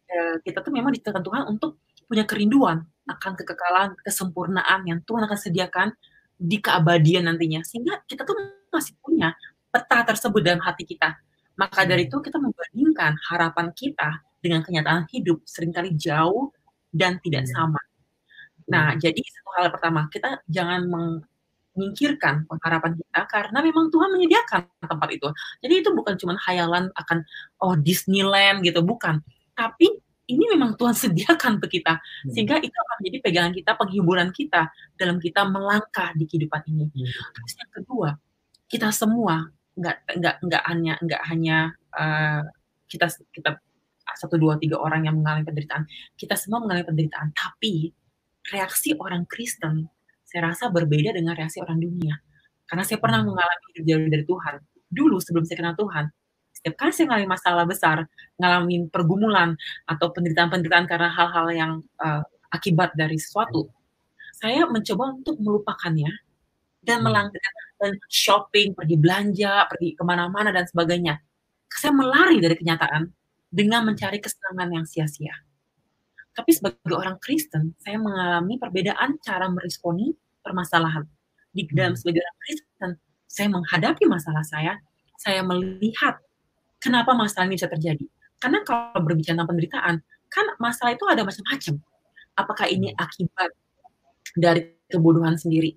uh, kita tuh memang ditekan Tuhan untuk punya kerinduan akan kekekalan kesempurnaan yang Tuhan akan sediakan di keabadian nantinya. Sehingga kita tuh masih punya peta tersebut dalam hati kita. Maka dari itu kita membandingkan harapan kita dengan kenyataan hidup sering kali jauh dan tidak iya. sama. Nah hmm. jadi satu hal pertama kita jangan menyingkirkan pengharapan kita karena memang Tuhan menyediakan tempat itu. Jadi itu bukan cuma hayalan akan oh Disneyland gitu. Bukan. Tapi ini memang Tuhan sediakan untuk kita hmm. sehingga itu akan menjadi pegangan kita penghiburan kita dalam kita melangkah di kehidupan ini hmm. terus yang kedua kita semua nggak nggak nggak hanya nggak hanya uh, kita kita satu dua tiga orang yang mengalami penderitaan kita semua mengalami penderitaan tapi reaksi orang Kristen saya rasa berbeda dengan reaksi orang dunia karena saya pernah hmm. mengalami hidup jauh dari Tuhan dulu sebelum saya kenal Tuhan setiap kali saya ngalamin masalah besar, ngalamin pergumulan atau penderitaan-penderitaan karena hal-hal yang uh, akibat dari sesuatu, saya mencoba untuk melupakannya dan hmm. melanggar dan shopping, pergi belanja, pergi ke mana-mana dan sebagainya. Saya melari dari kenyataan dengan mencari kesenangan yang sia-sia. Tapi sebagai orang Kristen, saya mengalami perbedaan cara meresponi permasalahan. Di dalam hmm. sebagai orang Kristen, saya menghadapi masalah saya, saya melihat Kenapa masalah ini bisa terjadi? Karena kalau berbicara tentang penderitaan, kan masalah itu ada macam-macam. Apakah ini hmm. akibat dari kebodohan sendiri?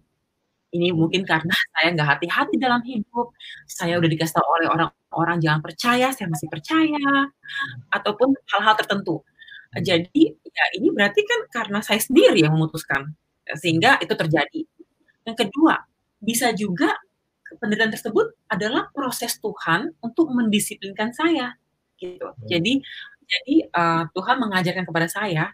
Ini mungkin karena saya nggak hati-hati dalam hidup, saya udah dikasih tahu oleh orang-orang jangan percaya, saya masih percaya, ataupun hal-hal tertentu. Jadi ya ini berarti kan karena saya sendiri yang memutuskan, sehingga itu terjadi. Yang kedua, bisa juga penderitaan tersebut adalah proses Tuhan untuk mendisiplinkan saya gitu. Jadi jadi uh, Tuhan mengajarkan kepada saya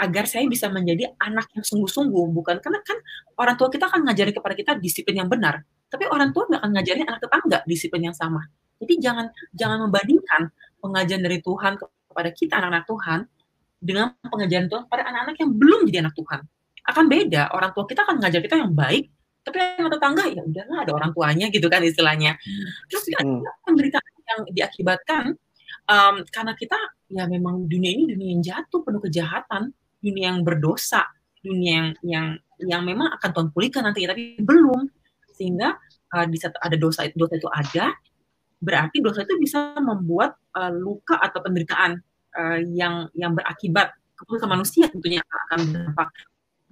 agar saya bisa menjadi anak yang sungguh-sungguh. Bukan karena kan orang tua kita akan ngajarin kepada kita disiplin yang benar tapi orang tua nggak akan ngajarin anak tetangga disiplin yang sama. Jadi jangan jangan membandingkan pengajaran dari Tuhan kepada kita anak-anak Tuhan dengan pengajaran Tuhan pada anak-anak yang belum jadi anak Tuhan. Akan beda orang tua kita akan ngajar kita yang baik tapi anak tetangga ya udahlah ada orang tuanya gitu kan istilahnya terus juga hmm. penderitaan yang diakibatkan um, karena kita ya memang dunia ini dunia yang jatuh penuh kejahatan dunia yang berdosa, dunia yang yang yang memang akan Tuhan pulihkan nanti, tapi belum. Sehingga uh, di ada dosa itu dosa itu ada, berarti dosa itu bisa membuat uh, luka atau penderitaan uh, yang yang berakibat keputusan manusia tentunya akan berdampak.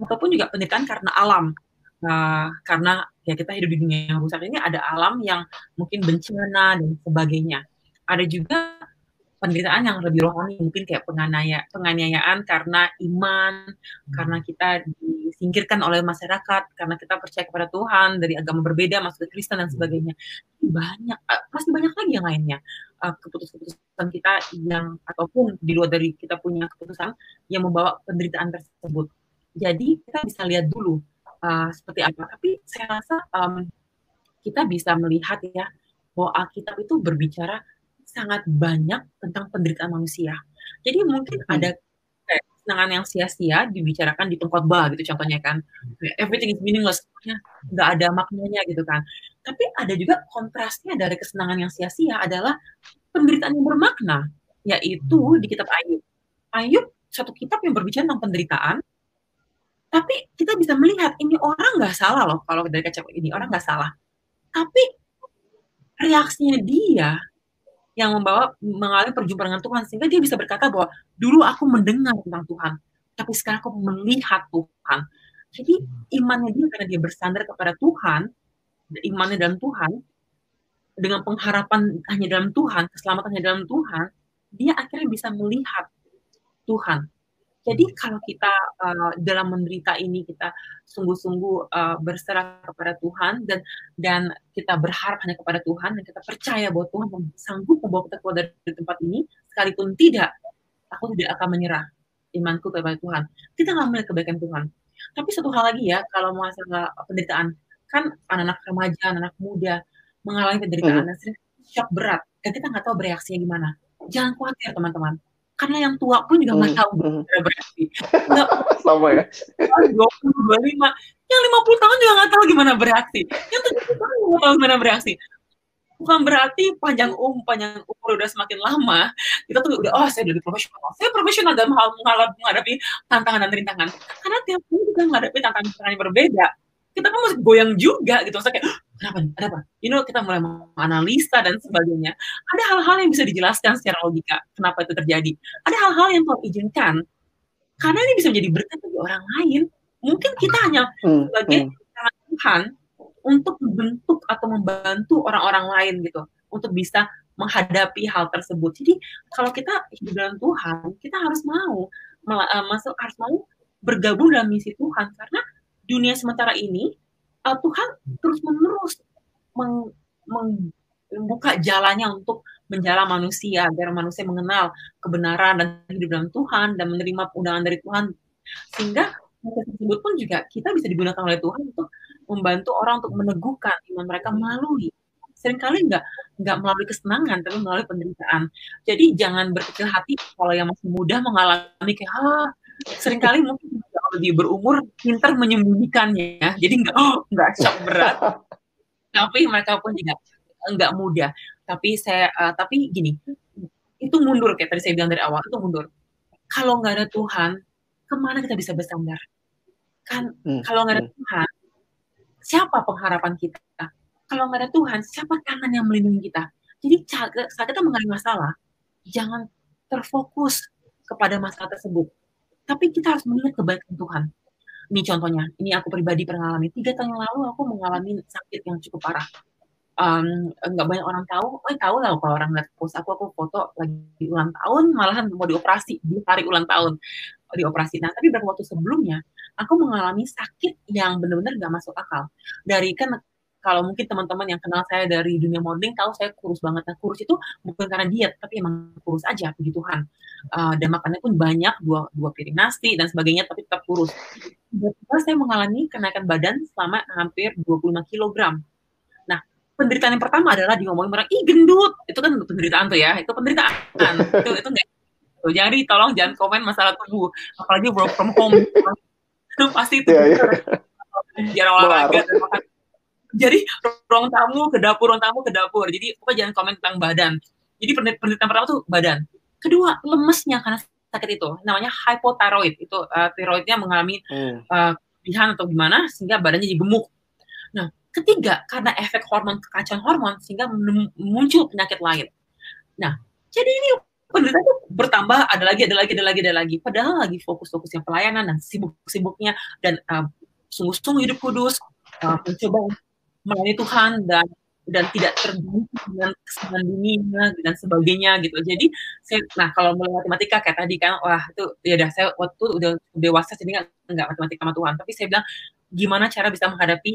Ataupun juga penderitaan karena alam. Uh, karena ya kita hidup di dunia yang rusak ini ada alam yang mungkin bencana dan sebagainya. Ada juga penderitaan yang lebih rohani mungkin kayak penganiaya, penganiayaan karena iman hmm. karena kita disingkirkan oleh masyarakat karena kita percaya kepada Tuhan dari agama berbeda masuk ke Kristen dan hmm. sebagainya banyak uh, masih banyak lagi yang lainnya uh, keputusan-keputusan kita yang ataupun di luar dari kita punya keputusan yang membawa penderitaan tersebut jadi kita bisa lihat dulu uh, seperti apa tapi saya rasa um, kita bisa melihat ya bahwa Alkitab itu berbicara sangat banyak tentang penderitaan manusia. Jadi mungkin hmm. ada kayak kesenangan yang sia-sia dibicarakan di pengkhotbah gitu contohnya kan. Everything is meaningless, nggak ada maknanya gitu kan. Tapi ada juga kontrasnya dari kesenangan yang sia-sia adalah penderitaan yang bermakna, yaitu di kitab Ayub. Ayub satu kitab yang berbicara tentang penderitaan, tapi kita bisa melihat ini orang nggak salah loh kalau dari kaca ini orang nggak salah. Tapi reaksinya dia yang membawa mengalami perjumpaan dengan Tuhan sehingga dia bisa berkata bahwa dulu aku mendengar tentang Tuhan tapi sekarang aku melihat Tuhan jadi imannya dia karena dia bersandar kepada Tuhan imannya dalam Tuhan dengan pengharapan hanya dalam Tuhan keselamatan hanya dalam Tuhan dia akhirnya bisa melihat Tuhan jadi kalau kita uh, dalam menderita ini kita sungguh-sungguh uh, berserah kepada Tuhan dan dan kita berharap hanya kepada Tuhan dan kita percaya bahwa Tuhan sanggup membawa kita keluar dari tempat ini, sekalipun tidak, aku tidak akan menyerah imanku kepada Tuhan. Kita nggak melihat kebaikan Tuhan. Tapi satu hal lagi ya, kalau masalah penderitaan, kan anak-anak remaja, anak muda mengalami penderitaan, hmm. sering shock berat, dan kita nggak tahu bereaksinya gimana. Jangan khawatir teman-teman karena yang tua pun juga nggak hmm, tahu hmm. bereaksi. Nggak sama ya. Dua puluh dua lima, yang lima puluh tahun juga nggak tahu gimana bereaksi. Yang tujuh puluh tahun nggak tahu gimana bereaksi. Bukan berarti panjang um panjang umur udah semakin lama kita tuh udah oh saya lebih profesional. Saya profesional dalam hal menghadapi tantangan dan rintangan. Karena tiap hari juga menghadapi tantangan-tantangan yang berbeda kita kan masih goyang juga gitu. Maksudnya kayak kenapa ada apa you know kita mulai menganalisa dan sebagainya. Ada hal-hal yang bisa dijelaskan secara logika kenapa itu terjadi. Ada hal-hal yang Tuhan izinkan karena ini bisa menjadi berkat bagi orang lain. Mungkin kita hanya hmm, sebagai hmm. Tuhan untuk membentuk atau membantu orang-orang lain gitu untuk bisa menghadapi hal tersebut. Jadi kalau kita hidup dalam Tuhan kita harus mau eh, masuk harus mau bergabung dalam misi Tuhan karena dunia sementara ini uh, Tuhan terus menerus meng, meng, membuka jalannya untuk menjala manusia agar manusia mengenal kebenaran dan hidup dalam Tuhan dan menerima undangan dari Tuhan. Sehingga tersebut pun juga kita bisa digunakan oleh Tuhan untuk membantu orang untuk meneguhkan iman mereka melalui. Seringkali nggak nggak melalui kesenangan tapi melalui penderitaan. Jadi jangan berkecil hati kalau yang masih muda mengalami kayak ah sering kali mungkin lebih berumur pintar menyembunyikannya. Jadi nggak oh, nggak shock berat. Tapi mereka pun juga nggak mudah. Tapi saya uh, tapi gini itu mundur kayak tadi saya bilang dari awal itu mundur. Kalau nggak ada Tuhan ke mana kita bisa bersandar? Kan hmm. kalau nggak ada hmm. Tuhan siapa pengharapan kita? Kalau nggak ada Tuhan siapa tangan yang melindungi kita? Jadi saat kita mengalami masalah jangan terfokus kepada masalah tersebut tapi kita harus melihat kebaikan Tuhan. Ini contohnya, ini aku pribadi pernah alami. Tiga tahun lalu aku mengalami sakit yang cukup parah. Um, banyak orang tahu, oh tahu lah kalau orang lihat post aku, aku foto lagi ulang tahun, malahan mau dioperasi di hari ulang tahun dioperasi. Nah, tapi beberapa waktu sebelumnya, aku mengalami sakit yang benar-benar gak masuk akal. Dari kan kalau mungkin teman-teman yang kenal saya dari dunia modeling tahu saya kurus banget. Nah, kurus itu bukan karena diet, tapi emang kurus aja, puji Tuhan. Uh, dan makannya pun banyak, dua, dua piring nasi dan sebagainya, tapi tetap kurus. Tiba-tiba saya mengalami kenaikan badan selama hampir 25 kg. Nah, penderitaan yang pertama adalah diomongin orang, ih gendut. Itu kan penderitaan tuh ya, itu penderitaan. itu itu enggak. Tuh, jadi tolong jangan komen masalah tubuh, apalagi work from home. pasti itu yeah, yeah. jarang olahraga dan makan jadi ruang tamu ke dapur, ruang tamu ke dapur. Jadi pokoknya jangan komen tentang badan. Jadi penelitian pertama tuh badan. Kedua, lemesnya karena sakit itu. Namanya hypothyroid. Itu uh, tiroidnya mengalami hmm. uh, atau gimana sehingga badannya jadi gemuk. Nah, ketiga, karena efek hormon kekacauan hormon sehingga muncul penyakit lain. Nah, jadi ini penderita itu bertambah ada lagi ada lagi ada lagi ada lagi padahal lagi fokus-fokusnya pelayanan dan sibuk-sibuknya dan uh, sungguh-sungguh hidup kudus uh, mencoba melayani Tuhan dan dan tidak tergantung dengan kesenangan dunia dan sebagainya gitu. Jadi saya nah kalau mulai matematika kayak tadi kan wah itu ya udah saya waktu udah dewasa jadi nggak nggak matematika sama Tuhan. Tapi saya bilang gimana cara bisa menghadapi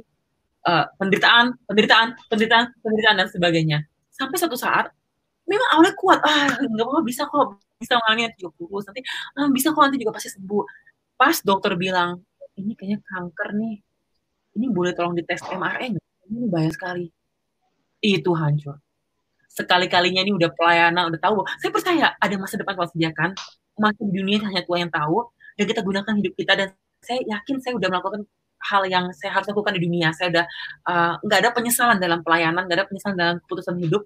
uh, penderitaan, penderitaan, penderitaan, penderitaan dan sebagainya. Sampai satu saat memang awalnya kuat ah nggak apa bisa kok bisa mengalami nanti juga kurus nanti ah, bisa kok nanti juga pasti sembuh. Pas dokter bilang ini kayaknya kanker nih, ini boleh tolong dites MRI? Ini bahaya sekali. Itu hancur. Sekali-kalinya ini udah pelayanan, udah tahu. Saya percaya ada masa depan kalau sediakan. Masih di dunia hanya Tuhan yang tahu. Dan kita gunakan hidup kita. Dan saya yakin saya udah melakukan hal yang saya harus lakukan di dunia. Saya udah uh, nggak uh, ada penyesalan dalam pelayanan, nggak ada penyesalan dalam keputusan hidup.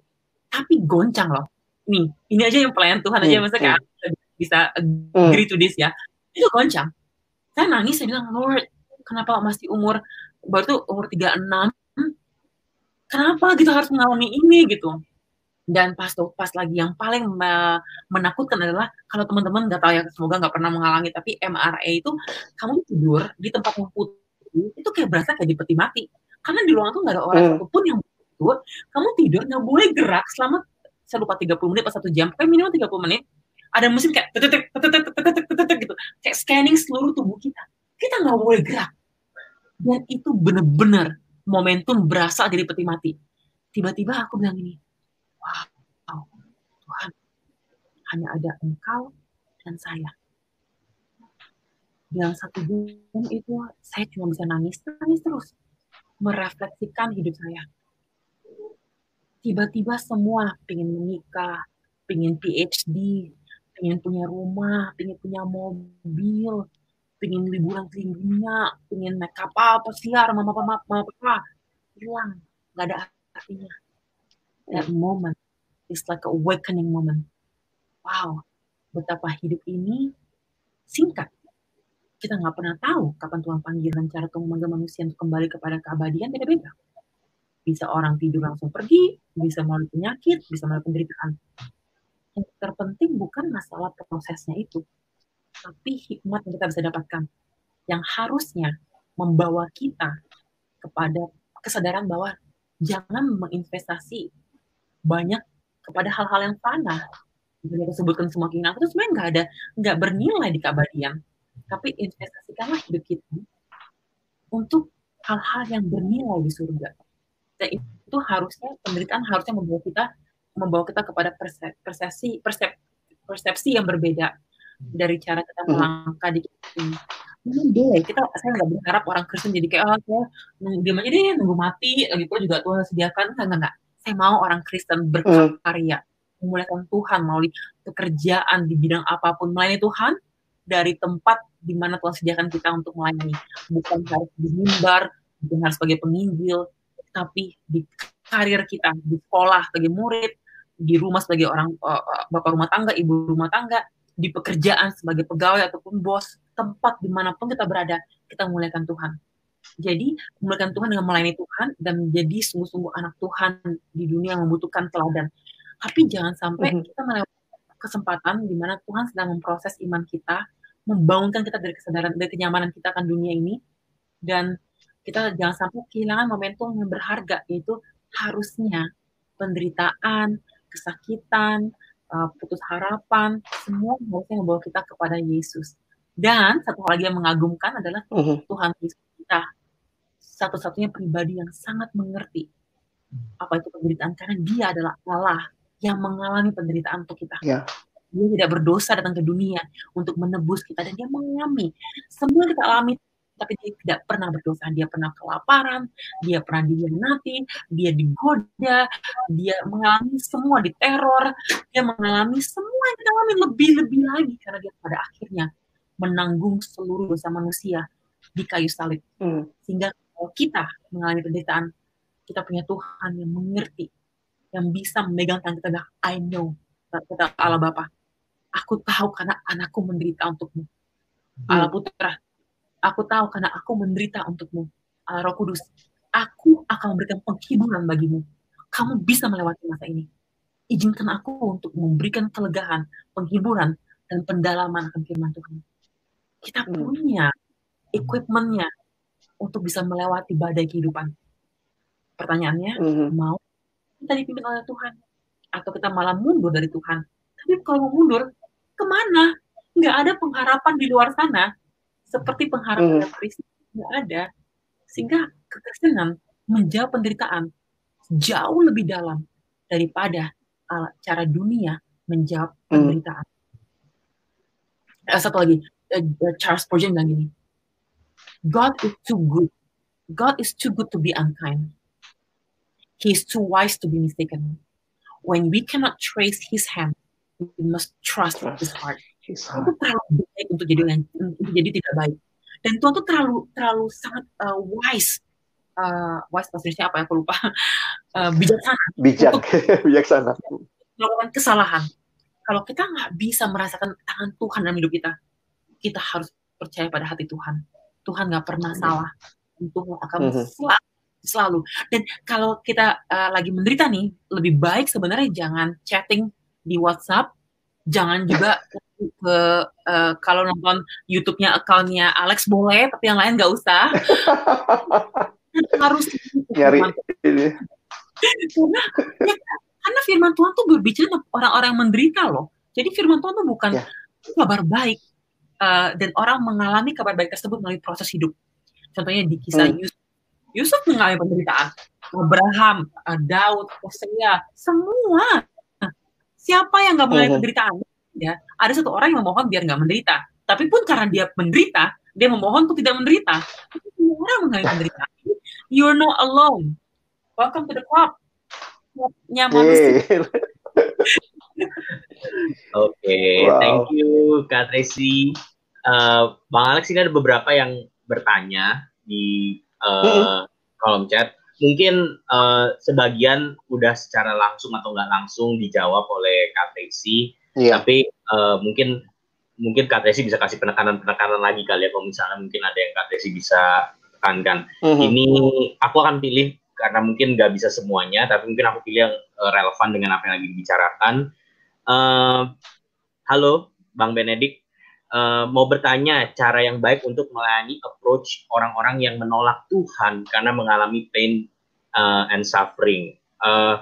Tapi goncang loh. Nih, ini aja yang pelayan Tuhan aja, hmm, maksudnya hmm. bisa agree to this ya. Itu goncang. Saya nangis, saya bilang, Lord, kenapa masih umur, baru tuh umur 36, kenapa gitu harus mengalami ini gitu. Dan pas tuh pas lagi yang paling menakutkan adalah kalau teman-teman nggak tahu ya semoga nggak pernah mengalami tapi MRA itu kamu tidur di tempat yang putih itu kayak berasa kayak di peti mati. Karena di ruangan tuh nggak ada orang hmm. satupun yang tidur kamu tidur nggak boleh gerak selama saya lupa 30 menit atau satu jam kayak minimal 30 menit. Ada mesin kayak tetetek tetetek tetetek tetetek gitu. Kayak scanning seluruh tubuh kita. Kita nggak boleh gerak. Dan itu benar-benar momentum berasa dari peti mati. Tiba-tiba aku bilang ini, wow, Tuhan, hanya ada engkau dan saya. Dalam satu bulan itu saya cuma bisa nangis, nangis terus. Merefleksikan hidup saya. Tiba-tiba semua pengen menikah, pengen PhD, pengen punya rumah, pengen punya mobil, pengen liburan keliling dunia, pengen naik kapal, pesiar, mama mama mama papa, hilang, nggak ada artinya. That moment is like a awakening moment. Wow, betapa hidup ini singkat. Kita nggak pernah tahu kapan Tuhan panggil dan cara Tuhan memanggil manusia untuk kembali kepada keabadian beda-beda. Bisa orang tidur langsung pergi, bisa melalui penyakit, bisa melalui penderitaan. Yang terpenting bukan masalah prosesnya itu, tapi hikmat yang kita bisa dapatkan yang harusnya membawa kita kepada kesadaran bahwa jangan menginvestasi banyak kepada hal-hal yang fana. Yang kita sebutkan semua keinginan itu sebenarnya nggak ada, nggak bernilai di keabadian. Tapi investasikanlah hidup kita untuk hal-hal yang bernilai di surga. Dan itu harusnya penderitaan harusnya membawa kita membawa kita kepada persepsi persepsi yang berbeda dari cara kita melangkah di. Mungkin deh, kita saya nggak berharap orang Kristen jadi kayak oh saya diam aja deh nunggu mati lagi pula juga Tuhan sediakan enggak enggak enggak. Saya mau orang Kristen berkarya hmm. memuliakan Tuhan melalui pekerjaan di bidang apa pun melayani Tuhan dari tempat di mana Tuhan sediakan kita untuk melayani bukan harus di mimbar bukan harus sebagai penginjil tapi di karir kita di sekolah sebagai murid di rumah sebagai orang uh, bapak rumah tangga ibu rumah tangga di pekerjaan sebagai pegawai ataupun bos, tempat di mana pun kita berada, kita memuliakan Tuhan. Jadi, memuliakan Tuhan dengan melayani Tuhan dan menjadi sungguh-sungguh anak Tuhan di dunia yang membutuhkan teladan. Tapi jangan sampai mm -hmm. kita melewati kesempatan di mana Tuhan sedang memproses iman kita, membangunkan kita dari kesadaran, dari kenyamanan kita akan dunia ini, dan kita jangan sampai kehilangan momentum yang berharga, yaitu harusnya penderitaan, kesakitan, uh, putus harapan, semua harusnya membawa kita kepada Yesus. Dan satu hal lagi yang mengagumkan adalah Mhm. Tuhan Yesus kita satu-satunya pribadi yang sangat mengerti apa itu penderitaan karena dia adalah Allah yang mengalami penderitaan untuk kita. Ya. Dia tidak berdosa datang ke dunia untuk menebus kita dan dia mengalami semua yang kita alami tapi dia tidak pernah berdosa. Dia pernah kelaparan, dia pernah dihianati, dia digoda, dia mengalami semua diteror, dia mengalami semua yang kita alami lebih-lebih lagi karena dia pada akhirnya menanggung seluruh dosa manusia di kayu salib. Hmm. Sehingga kalau kita mengalami penderitaan, kita punya Tuhan yang mengerti, yang bisa memegang tangan kita bilang, I know, kata Allah Bapa, aku tahu karena anakku menderita untukmu. Allah Putra, aku tahu karena aku menderita untukmu. Allah Roh Kudus, aku akan memberikan penghiburan bagimu. Kamu bisa melewati masa ini. Izinkan aku untuk memberikan kelegaan, penghiburan, dan pendalaman akan firman Tuhan. Kita Hmm. punya equipmentnya untuk bisa melewati badai kehidupan. Pertanyaannya, Mhm. mau kita dipimpin oleh Tuhan atau kita malah mundur dari Tuhan tapi kalau mau mundur ke mana nggak ada pengharapan di luar sana seperti pengharapan Hmm. Kristus ada sehingga kekristenan menjawab penderitaan jauh lebih dalam daripada uh, cara dunia menjawab Hmm. penderitaan Eh, satu lagi eh, Charles Spurgeon bilang gini God is too good God is too good to be unkind He is too wise to be mistaken. When we cannot trace his hand, we must trust his heart. Heart. tuh terlalu baik untuk jadi untuk jadi tidak baik. Dan Tuhan tuh terlalu terlalu sangat uh, wise. Uh, wise Indonesia apa ya aku lupa. Uh, bijaksana Bijak, bijaksana. melakukan kesalahan. Kalau kita nggak bisa merasakan tangan Tuhan dalam hidup kita, kita harus percaya pada hati Tuhan. Tuhan nggak pernah salah. Tuhan akan Mhm. selalu, selalu. Dan kalau kita uh, lagi menderita nih, lebih baik sebenarnya jangan chatting di WhatsApp, jangan juga ke uh, kalau nonton YouTube-nya akunnya Alex boleh, tapi yang lain nggak usah. harus Nyari ini. karena ya, karena firman Tuhan tuh berbicara tentang orang-orang yang menderita loh. Jadi firman Tuhan tuh bukan Ya. kabar baik Eh, dan orang mengalami kabar baik tersebut melalui proses hidup. Contohnya di kisah Hmm. Yusuf. Yusuf mengalami penderitaan. Abraham, Daud, Hosea, semua. Siapa yang nggak mengalami Mhm. penderitaan? Ya, ada satu orang yang memohon biar nggak menderita. Tapi pun karena dia menderita, dia memohon untuk tidak menderita. Tapi semua orang mengalami penderitaan. You're not alone. Welcome to the club. Clubnya manusia. Oke, Wow. thank you Kak Tracy. Eh, Bang Alex ini ada beberapa yang bertanya di eh, kolom chat. Mungkin eh, sebagian udah secara langsung atau nggak langsung dijawab oleh Kak Tracy. Iya. Tapi eh, mungkin mungkin Kak Tracy bisa kasih penekanan-penekanan lagi kali ya kalau misalnya mungkin ada yang Kak Tracy bisa tekankan. Mhm. Ini aku akan pilih karena mungkin nggak bisa semuanya, tapi mungkin aku pilih yang eh, relevan dengan apa yang lagi dibicarakan. Eh, halo, Bang Benedik, Eh, mau bertanya cara yang baik untuk melayani approach orang-orang yang menolak Tuhan karena mengalami pain eh, and suffering. Eh,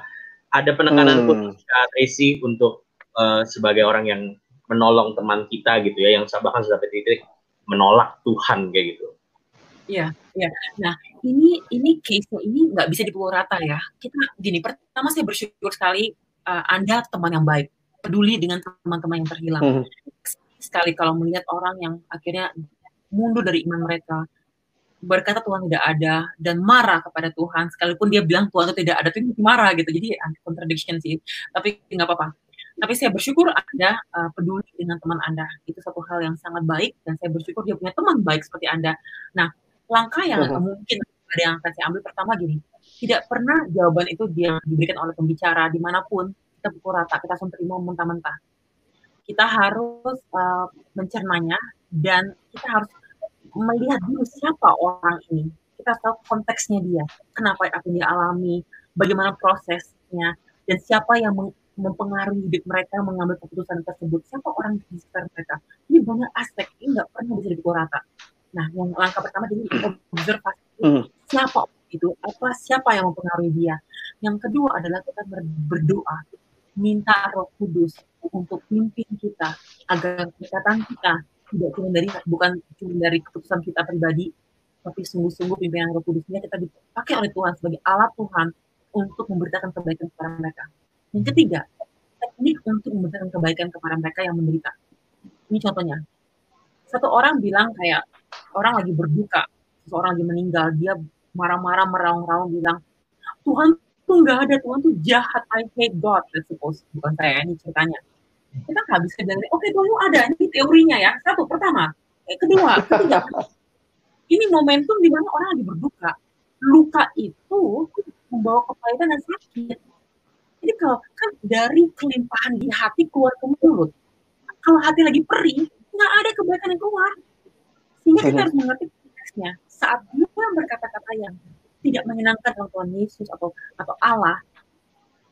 ada penekanan Hmm. khusus Kak Tracy untuk eh, sebagai orang yang menolong teman kita gitu ya, yang bahkan sudah sampai titik menolak Tuhan kayak gitu. Iya, iya. Nah, ini ini case-nya ini nggak bisa dipukul rata ya. Kita gini, pertama saya bersyukur sekali uh, Anda teman yang baik, peduli dengan teman-teman yang terhilang. Mhm. Sekali kalau melihat orang yang akhirnya mundur dari iman mereka, berkata Tuhan tidak ada dan marah kepada Tuhan, sekalipun dia bilang Tuhan itu tidak ada, tapi masih marah gitu. Jadi anti contradiction sih. Tapi nggak apa-apa. Tapi saya bersyukur Anda uh, peduli dengan teman Anda. Itu satu hal yang sangat baik dan saya bersyukur dia punya teman baik seperti Anda. Nah, langkah yang Mhm. mungkin ada yang akan saya ambil pertama gini, tidak pernah jawaban itu dia diberikan oleh pembicara di mana pun kita pukul rata, kita langsung terima mentah-mentah. Kita harus uh, mencernanya dan kita harus melihat dulu siapa orang ini. Kita tahu konteksnya dia, kenapa apa yang dia alami, bagaimana prosesnya, dan siapa yang mempengaruhi hidup mereka mengambil keputusan tersebut. Siapa orang di sekitar mereka. Ini banyak aspek, ini nggak pernah bisa dipukul rata. Nah, yang langkah pertama jadi observasi Mhm. siapa itu, apa siapa yang mempengaruhi dia. Yang kedua adalah kita ber- berdoa, minta Roh Kudus untuk pimpin kita agar ikatan kita tidak cuma dari bukan cuma dari keputusan kita pribadi, tapi sungguh-sungguh pimpinan Roh Kudusnya kita dipakai oleh Tuhan sebagai alat Tuhan untuk memberitakan kebaikan kepada mereka. Yang ketiga, teknik untuk memberitakan kebaikan kepada mereka yang menderita. Ini contohnya. Satu orang bilang kayak orang lagi berduka, seseorang lagi meninggal, dia marah-marah, meraung-raung bilang, Tuhan tuh nggak ada, Tuhan tuh jahat, I hate God, let's suppose. Bukan saya, ini ceritanya. Kita nggak bisa bilang, oke okay, Tuhan ada, ini teorinya ya. Satu, pertama. Eh, kedua, ketiga. Ini momentum di mana orang lagi berduka. Luka itu membawa kepahitan dan sakit. Jadi kalau kan dari kelimpahan di hati keluar ke mulut. Kalau hati lagi perih, nggak ada kebaikan yang keluar. Sehingga kita harus mengerti konteksnya. Saat dia berkata-kata yang tidak menyenangkan orang Tuhan Yesus atau atau Allah,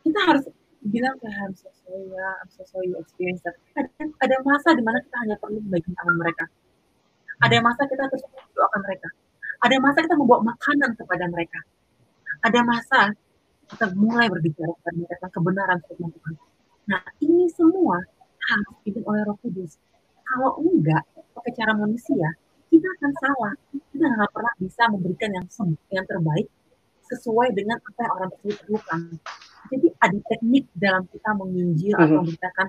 kita harus bilang ke I'm so sorry ya, I'm so sorry you experience that. Ada, ada masa di mana kita hanya perlu membaikan tangan mereka. Ada masa kita terus mendoakan mereka. Ada masa kita membawa makanan kepada mereka. Ada masa kita mulai berbicara kepada mereka tentang kebenaran firman Tuhan. Nah, ini semua harus dipimpin oleh Roh Kudus. Kalau enggak, pakai cara manusia, kita akan salah. Kita nggak pernah bisa memberikan yang yang terbaik sesuai dengan apa yang orang tersebut perlukan. Jadi ada teknik dalam kita menginjil atau Mhm. memberitakan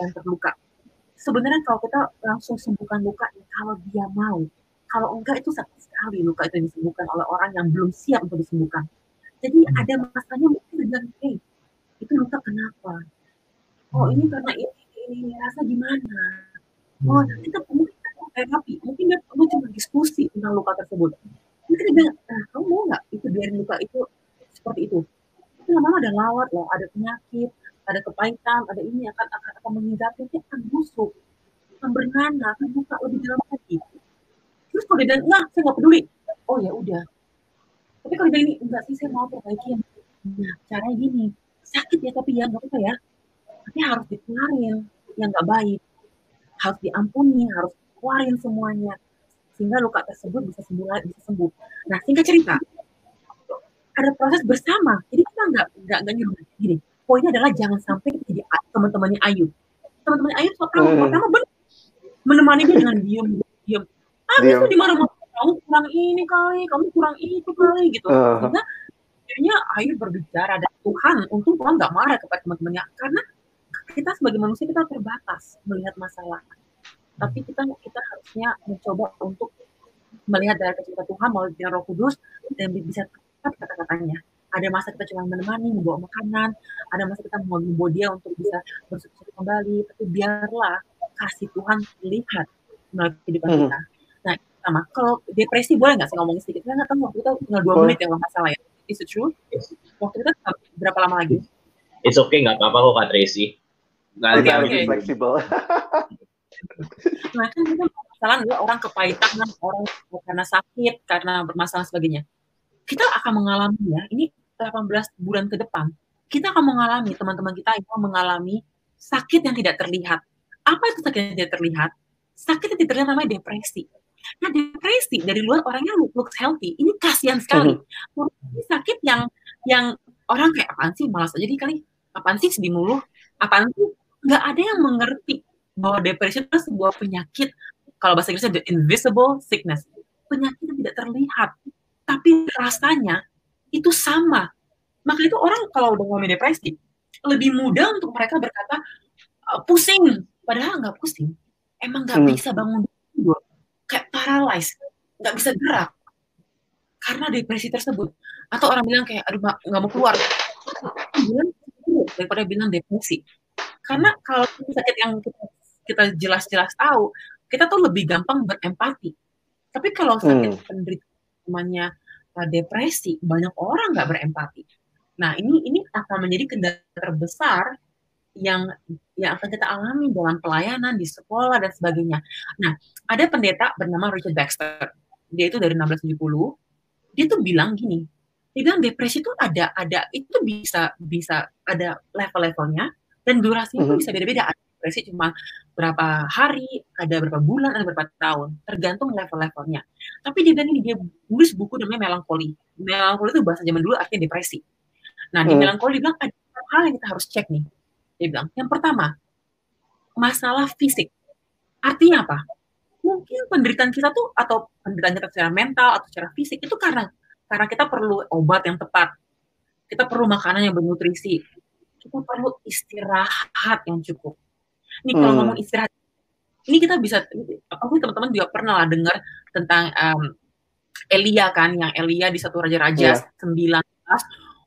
yang terluka. Sebenarnya kalau kita langsung sembuhkan luka, kalau dia mau. Kalau enggak itu sakit sekali luka itu disembuhkan oleh orang yang belum siap untuk disembuhkan. Jadi ada masanya mungkin bilang, hey, itu luka kenapa? Oh ini karena ini, ini, ini rasa gimana? Oh kita mungkin terapi, mungkin dia perlu cuma diskusi tentang luka tersebut. Mungkin dia bilang, ah, kamu mau nggak itu biarin luka itu seperti itu? Lama-lama ada lawat loh, ada penyakit, ada kepahitan, ada ini akan akan akan menghinggapi, akan busuk, akan bernanah, akan buka lebih dalam lagi. Terus kalau dia bilang, saya nggak peduli. Oh ya udah. Tapi kalau dia ini, enggak sih, saya mau perbaiki. Nah, caranya gini, sakit ya tapi ya, nggak apa-apa ya. Tapi harus dikeluarin yang nggak baik. Harus diampuni, harus keluarin semuanya. Sehingga luka tersebut bisa sembuh, bisa sembuh. Nah, singkat cerita, ada proses bersama. Jadi nggak nggak nyuruh gini. Poinnya adalah jangan sampai kita jadi teman-temannya Ayu. Teman-temannya Ayu tahu Hmm. pertama benar menemani dia dengan diem diem. Habis itu dimarah-marah kamu kurang ini kali, kamu kurang itu kali gitu. Uh. Akhirnya Ayu berbicara dan Tuhan, untung Tuhan nggak marah kepada teman-temannya karena kita sebagai manusia kita terbatas melihat masalah. Tapi kita kita harusnya mencoba untuk melihat dari kacamata Tuhan melalui Roh Kudus dan bisa tepat kata-katanya. Ada masa kita cuma menemani, membawa makanan, ada masa kita mau membawa dia untuk bisa bersuka kembali, tapi biarlah kasih Tuhan lihat melalui kehidupan Hmm. kita. Nah, sama. Kalau depresi boleh nggak saya ngomongin sedikit? Saya nggak tahu waktu kita tinggal dua menit ya kalau nggak salah ya. Is it true? Waktu kita berapa lama lagi? It's okay, nggak apa-apa kok Kak Tracy. Nanti Oke, aku lebih fleksibel. Nah, kan kita masalah adalah orang kepahitan, orang karena sakit, karena bermasalah sebagainya. Kita akan mengalami ya, ini 18 bulan ke depan, kita akan mengalami, teman-teman kita itu mengalami sakit yang tidak terlihat. Apa itu sakit yang tidak terlihat? Sakit yang tidak terlihat namanya depresi. Nah, depresi dari luar orangnya look, looks healthy. Ini kasihan sekali. Ini sakit yang yang orang kayak apaan sih malas aja kali. Apaan sih sedih mulu? Apaan sih? Nggak ada yang mengerti bahwa depresi itu sebuah penyakit kalau bahasa Inggrisnya the invisible sickness penyakit yang tidak terlihat tapi rasanya itu sama. Maka itu orang kalau udah ngomongin depresi lebih mudah untuk mereka berkata "Eh, pusing. Padahal nggak pusing. Emang nggak Hmm. bisa bangun tidur. Kayak paralyzed. Nggak bisa gerak. Karena depresi tersebut. Atau orang bilang kayak aduh nggak mau keluar. Bilang daripada bilang depresi. Karena kalau sakit yang kita, kita jelas-jelas tahu kita tuh lebih gampang berempati. Tapi kalau sakit Hmm. penderita namanya uh, depresi banyak orang nggak berempati nah ini ini akan menjadi kendala terbesar yang yang akan kita alami dalam pelayanan di sekolah dan sebagainya. Nah, ada pendeta bernama Richard Baxter. Dia itu dari 1670. Dia tuh bilang gini, dia bilang depresi itu ada ada itu bisa bisa ada level-levelnya dan durasinya Mhm. bisa beda-beda. Ada depresi cuma berapa hari, ada berapa bulan, ada berapa tahun, tergantung level-levelnya. Tapi dia bilang ini dia nulis buku namanya melankoli. Melankoli itu bahasa zaman dulu artinya depresi. Nah, di Hmm. melankoli bilang ada hal yang kita harus cek nih. Dia bilang, yang pertama, masalah fisik. Artinya apa? mungkin penderitaan kita tuh atau penderitaan kita secara mental atau secara fisik itu karena karena kita perlu obat yang tepat, kita perlu makanan yang bernutrisi, kita perlu istirahat yang cukup. Nih kalau Hmm. ngomong istirahat, ini kita bisa, aku teman-teman juga pernah lah dengar tentang em, Elia kan, yang Elia di satu raja-raja Iya. 19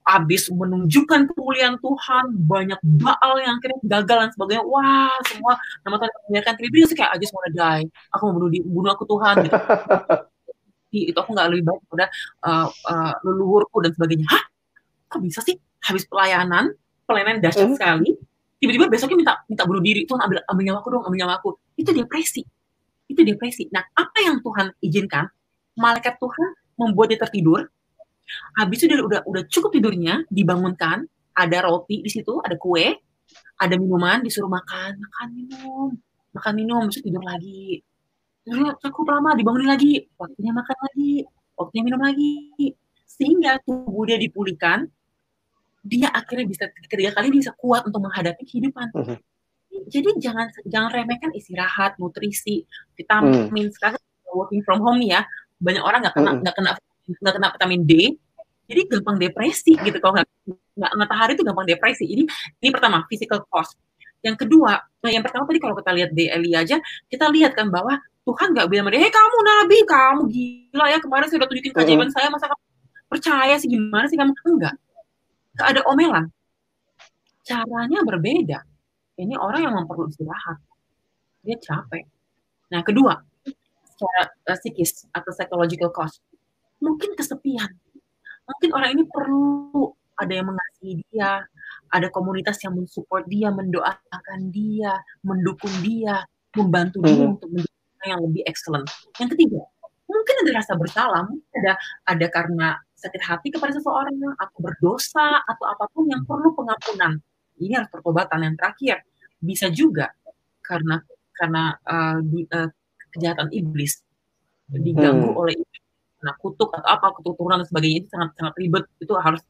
habis menunjukkan kemuliaan Tuhan, banyak Baal yang akhirnya gagal dan sebagainya. Wah, semua nama Tuhan diri dia kayak I just wanna die. Aku mau bunuh, di- bunuh aku Tuhan gitu. Itu aku nggak lebih baik daripada uh, uh, leluhurku dan sebagainya. Hah? Kok bisa sih? Habis pelayanan, pelayanan dahsyat Hmm. sekali, tiba-tiba besoknya minta minta bunuh diri. Tuhan ambil ambil nyawaku dong, ambil nyawaku. Itu depresi. Itu depresi. Nah, apa yang Tuhan izinkan? Malaikat Tuhan membuat dia tertidur. Habis itu dia udah udah cukup tidurnya, dibangunkan, ada roti di situ, ada kue, ada minuman, disuruh makan, makan minum, makan minum, terus tidur lagi. Tidurnya cukup lama, dibangunin lagi, waktunya makan lagi, waktunya minum lagi, sehingga tubuh dia dipulihkan, dia akhirnya bisa ketiga kali dia bisa kuat untuk menghadapi kehidupan. Mhm. Jadi jangan jangan remehkan istirahat, nutrisi, vitamin. Sekarang working from home ya, banyak orang nggak kena Mhm. nggak kena nggak kena vitamin D, jadi gampang depresi gitu kalau nggak nggak matahari itu gampang depresi. Ini ini pertama physical cost. Yang kedua, nah yang pertama tadi kalau kita lihat di Eli aja, kita lihat kan bahwa Tuhan nggak bilang dia, hei kamu nabi, kamu gila ya kemarin saya udah tunjukin keajaiban saya, masa kamu percaya sih gimana sih kamu? Enggak, nggak ada omelan. Caranya berbeda. Ini orang yang memperlu istirahat, dia capek. Nah kedua, secara uh, psikis atau psychological cost, mungkin kesepian. Mungkin orang ini perlu ada yang mengasihi dia, ada komunitas yang mensupport dia, mendoakan dia, mendukung dia, membantu dia Mhm. untuk menjadi orang yang lebih excellent. Yang ketiga, mungkin ada rasa bersalah, mungkin ada ada karena sakit hati kepada seseorang atau berdosa atau apa pun yang perlu pengampunan. Ini harus pertobatan. Yang terakhir, bisa juga karena karena uh, di- uh, kejahatan iblis diganggu Hmm. oleh. Nah, kutuk atau apa keturunan dan sebagainya itu sangat sangat ribet. Itu harus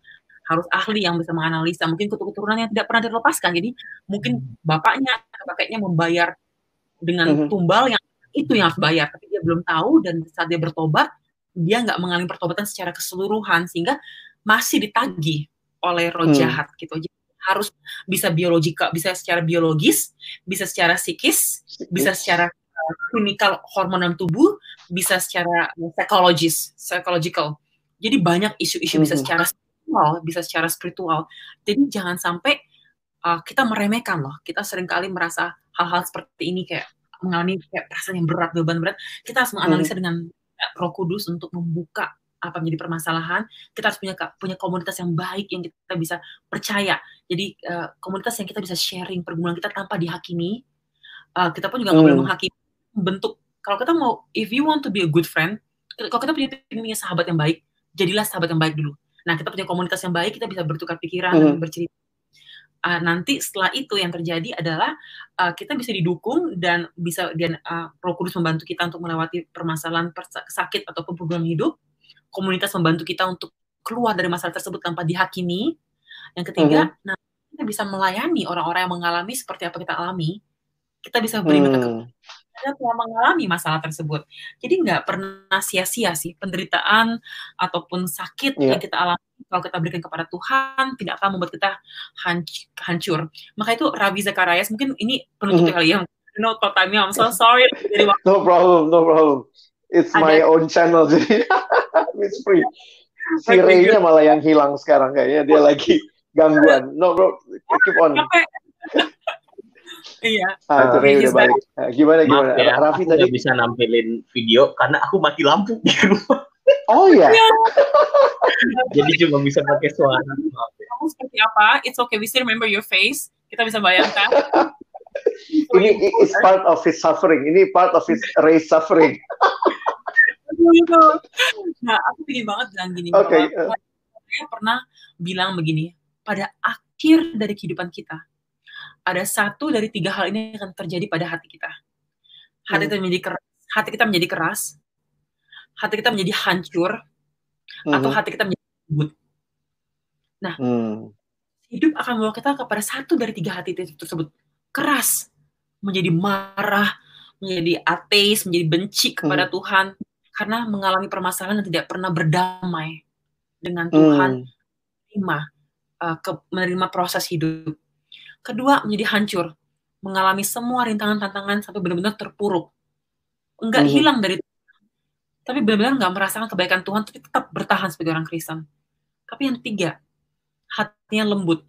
harus ahli yang bisa menganalisa. Mungkin kutuk keturunan yang tidak pernah dilepaskan. Jadi mungkin bapaknya kakeknya membayar dengan Mhm. tumbal yang itu yang harus bayar, tapi dia belum tahu dan saat dia bertobat dia nggak mengalami pertobatan secara keseluruhan sehingga masih ditagih oleh roh Hmm. jahat gitu. Jadi harus bisa biologika, bisa secara biologis, bisa secara psikis, bisa secara uh, klinikal hormon dalam tubuh, bisa secara psikologis, psychological. Jadi banyak isu-isu bisa Mhm. secara spiritual, bisa secara spiritual. Jadi jangan sampai uh, kita meremehkan loh. Kita sering kali merasa hal-hal seperti ini kayak mengalami kayak perasaan yang berat, beban berat. Kita harus menganalisa dengan uh, Roh Kudus untuk membuka apa menjadi permasalahan. Kita harus punya punya komunitas yang baik yang kita bisa percaya. Jadi uh, komunitas yang kita bisa sharing pergumulan kita tanpa dihakimi. Uh, kita pun juga nggak boleh Hmm. menghakimi bentuk. Kalau kita mau, if you want to be a good friend, kalau kita punya punya sahabat yang baik, jadilah sahabat yang baik dulu. Nah, kita punya komunitas yang baik, kita bisa bertukar pikiran Mhm. bercerita. Uh, nanti setelah itu yang terjadi adalah uh, kita bisa didukung dan bisa dan uh, Roh Kudus membantu kita untuk melewati permasalahan persa- sakit ataupun program hidup. Komunitas membantu kita untuk keluar dari masalah tersebut tanpa dihakimi. Yang ketiga, nah, kita bisa melayani orang-orang yang mengalami seperti apa kita alami. Kita bisa beri mereka Hmm. kita telah mengalami masalah tersebut. Jadi nggak pernah sia-sia sih penderitaan ataupun sakit Iya. yang kita alami kalau kita berikan kepada Tuhan tidak akan membuat kita hanc- hancur. Maka itu Rabi Zakarias mungkin ini penutup Mhm. kali ya. Know, kalau time I'm so sorry. No problem, no problem. It's Ada- my own channel jadi it's free. Si Ray-nya malah yang hilang sekarang kayaknya dia lagi gangguan. No bro, keep on. Iya. Ah, itu Ah, Ray he's udah balik. Gimana gimana? Maaf ya, Raffi aku tadi. bisa nampilin video karena aku mati lampu di rumah. Oh ya. Jadi cuma bisa pakai suara. Ya. Kamu seperti apa? It's okay. We still remember your face. Kita bisa bayangkan. Ini is part of his suffering. Ini part of his Ray suffering. gitu. Nah, aku ingin banget bilang gini. Oke, bahwa Saya pernah bilang begini, pada akhir dari kehidupan kita, ada satu dari tiga hal ini yang akan terjadi pada hati kita. Hati Hmm. kita menjadi keras, hati kita menjadi keras, hati kita menjadi hancur, atau Mhm. hati kita menjadi lembut. Hmm. Hidup akan membawa kita kepada satu dari tiga hati itu tersebut. Keras, menjadi marah, menjadi ateis, menjadi benci kepada Hmm. Tuhan karena mengalami permasalahan dan tidak pernah berdamai dengan Tuhan, Hmm. menerima uh, ke- menerima proses hidup. Kedua, menjadi hancur, mengalami semua rintangan tantangan sampai benar-benar terpuruk. Enggak Mhm. hilang dari tapi benar-benar nggak merasakan kebaikan Tuhan, tapi tetap bertahan sebagai orang Kristen. Tapi yang ketiga, hatinya lembut.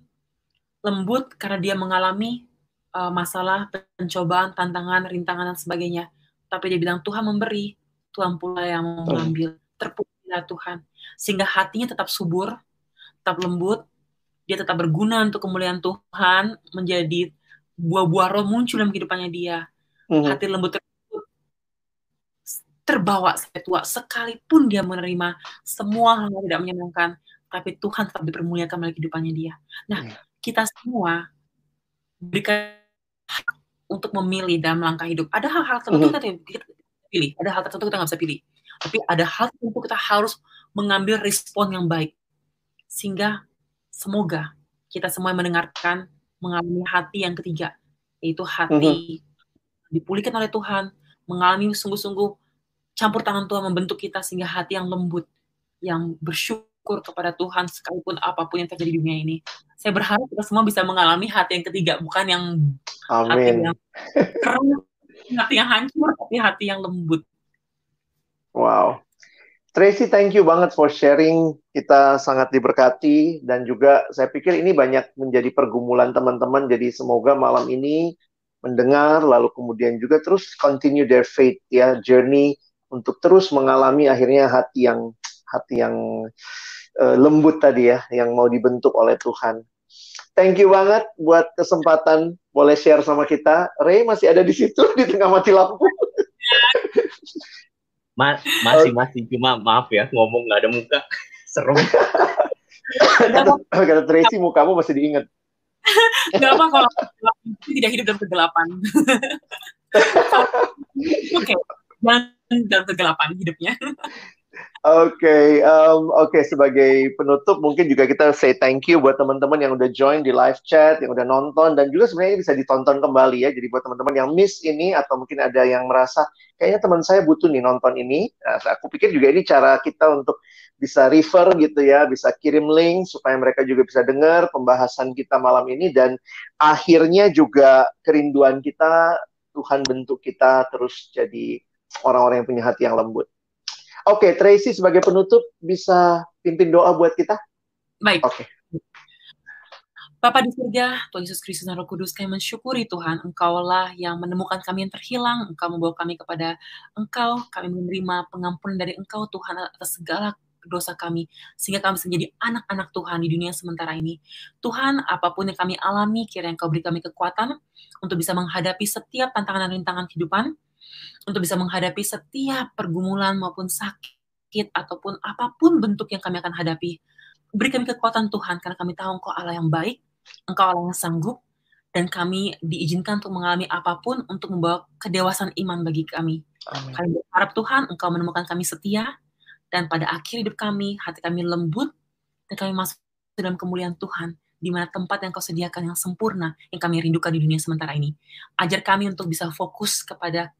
Lembut karena dia mengalami uh, masalah, pencobaan, tantangan, rintangan, dan sebagainya. Tapi dia bilang, Tuhan memberi, Tuhan pula yang mengambil. Terpujilah Tuhan. Sehingga hatinya tetap subur, tetap lembut, dia tetap berguna untuk kemuliaan Tuhan, menjadi buah-buah roh muncul dalam kehidupannya dia. Mhm. Hati lembut tersebut terbawa sampai tua, sekalipun dia menerima semua hal yang tidak menyenangkan, tapi Tuhan tetap dipermuliakan melalui kehidupannya dia. Nah, Iya. kita semua berikan untuk memilih dalam langkah hidup. Ada hal-hal tertentu kita tidak kita tidak pilih, ada hal tertentu kita nggak bisa pilih. Tapi ada hal tertentu kita harus mengambil respon yang baik. Sehingga semoga kita semua yang mendengarkan mengalami hati yang ketiga, yaitu hati dipulihkan oleh Tuhan, mengalami sungguh-sungguh campur tangan Tuhan membentuk kita sehingga hati yang lembut, yang bersyukur kepada Tuhan sekalipun apa pun yang terjadi di dunia ini. Saya berharap kita semua bisa mengalami hati yang ketiga, bukan yang hati Amin. yang keras, hati yang hancur, tapi hati yang lembut. Wow. Tracy, thank you banget for sharing. Kita sangat diberkati dan juga saya pikir ini banyak menjadi pergumulan teman-teman. Jadi semoga malam ini mendengar lalu kemudian juga terus continue their faith ya journey untuk terus mengalami akhirnya hati yang hati yang eh, lembut tadi ya yang mau dibentuk oleh Tuhan. Thank you banget buat kesempatan boleh share sama kita. Ray masih ada di situ di tengah mati lampu. Ma- masih masih cuma maaf ya ngomong nggak ada muka serem kata, kata Tracy mukamu masih diingat. Gak apa kalau tidak hidup dalam kegelapan. Oke, jangan dalam kegelapan hidupnya. Oke, um, oke sebagai penutup mungkin juga kita say thank you buat teman-teman yang udah join di live chat, yang udah nonton dan juga sebenarnya bisa ditonton kembali ya. Jadi buat teman-teman yang miss ini atau mungkin ada yang merasa kayaknya teman saya butuh nih nonton ini, nah, aku pikir juga ini cara kita untuk bisa refer gitu ya, bisa kirim link supaya mereka juga bisa dengar pembahasan kita malam ini dan akhirnya juga kerinduan kita Tuhan bentuk kita terus jadi orang-orang yang punya hati yang lembut. Oke, Tracy sebagai penutup bisa pimpin doa buat kita? Baik. Oke. Bapa di surga, Tuhan Yesus Kristus dan Roh Kudus, kami mensyukuri Tuhan, Engkaulah yang menemukan kami yang terhilang, Engkau membawa kami kepada Engkau, kami menerima pengampunan dari Engkau Tuhan atas segala dosa kami, sehingga kami bisa menjadi anak-anak Tuhan di dunia sementara ini. Tuhan, apa pun yang kami alami, kiranya Engkau beri kami kekuatan untuk bisa menghadapi setiap tantangan dan rintangan kehidupan, untuk bisa menghadapi setiap pergumulan maupun sakit ataupun apa pun bentuk yang kami akan hadapi. Beri kami kekuatan Tuhan karena kami tahu Engkau Allah yang baik, Engkau Allah yang sanggup, dan kami diizinkan untuk mengalami apa pun untuk membawa kedewasaan iman bagi kami. Amin. Kami berharap Tuhan Engkau menemukan kami setia, dan pada akhir hidup kami, hati kami lembut, dan kami masuk ke dalam kemuliaan Tuhan, di mana tempat yang kau sediakan yang sempurna, yang kami rindukan di dunia sementara ini. Ajar kami untuk bisa fokus kepada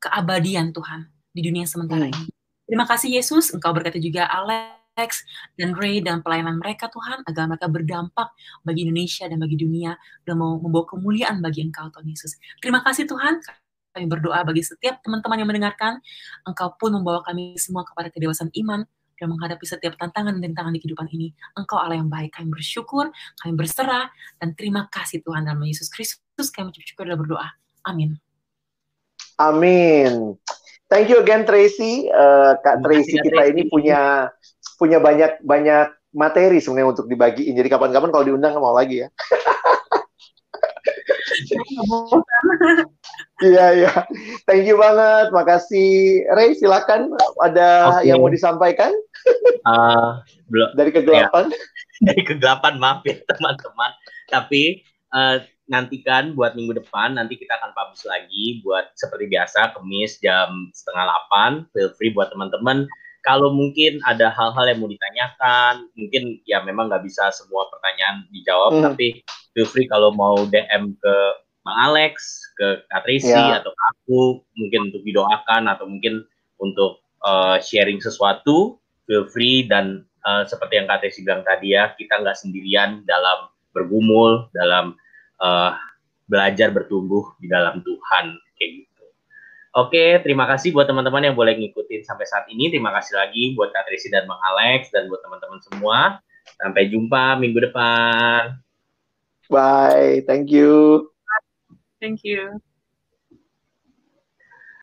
keabadian Tuhan di dunia sementara Hmm. ini. Terima kasih Yesus, Engkau berkati juga Alex dan Ray dan pelayanan mereka Tuhan, agar mereka berdampak bagi Indonesia dan bagi dunia, dan mau membawa kemuliaan bagi Engkau Tuhan Yesus. Terima kasih Tuhan, kami berdoa bagi setiap teman-teman yang mendengarkan, Engkau pun membawa kami semua kepada kedewasaan iman, dan menghadapi setiap tantangan dan rintangan di kehidupan ini. Engkau Allah yang baik, kami bersyukur, kami berserah, dan terima kasih Tuhan dalam Yesus Kristus, kami mengucap syukur dan berdoa. Amin. Amin. Thank you again Tracy. Eh, Kak Tracy kita Tracy. ini punya punya banyak banyak materi sebenarnya untuk dibagiin. Jadi kapan-kapan kalau diundang mau lagi ya. Iya iya. Thank you banget. Makasih Ray silakan ada Oke. yang mau disampaikan belum dari kegelapan. dari kegelapan maaf ya teman-teman tapi eh, nantikan buat minggu depan nanti kita akan publish lagi buat seperti biasa kemis jam setengah delapan feel free buat teman-teman kalau mungkin ada hal-hal yang mau ditanyakan mungkin ya memang nggak bisa semua pertanyaan dijawab Hmm. tapi feel free kalau mau DM ke Bang Alex, ke Kak Tracy Ya. atau ke aku, mungkin untuk didoakan atau mungkin untuk uh, sharing sesuatu, feel free dan uh, seperti yang Kak Tracy bilang tadi ya, kita nggak sendirian dalam bergumul, dalam uh, belajar bertumbuh di dalam Tuhan kayak gitu. Oke, terima kasih buat teman-teman yang boleh ngikutin sampai saat ini. Terima kasih lagi buat Kak Tracy dan Bang Alex dan buat teman-teman semua. Sampai jumpa minggu depan. Bye. Thank you. Thank you.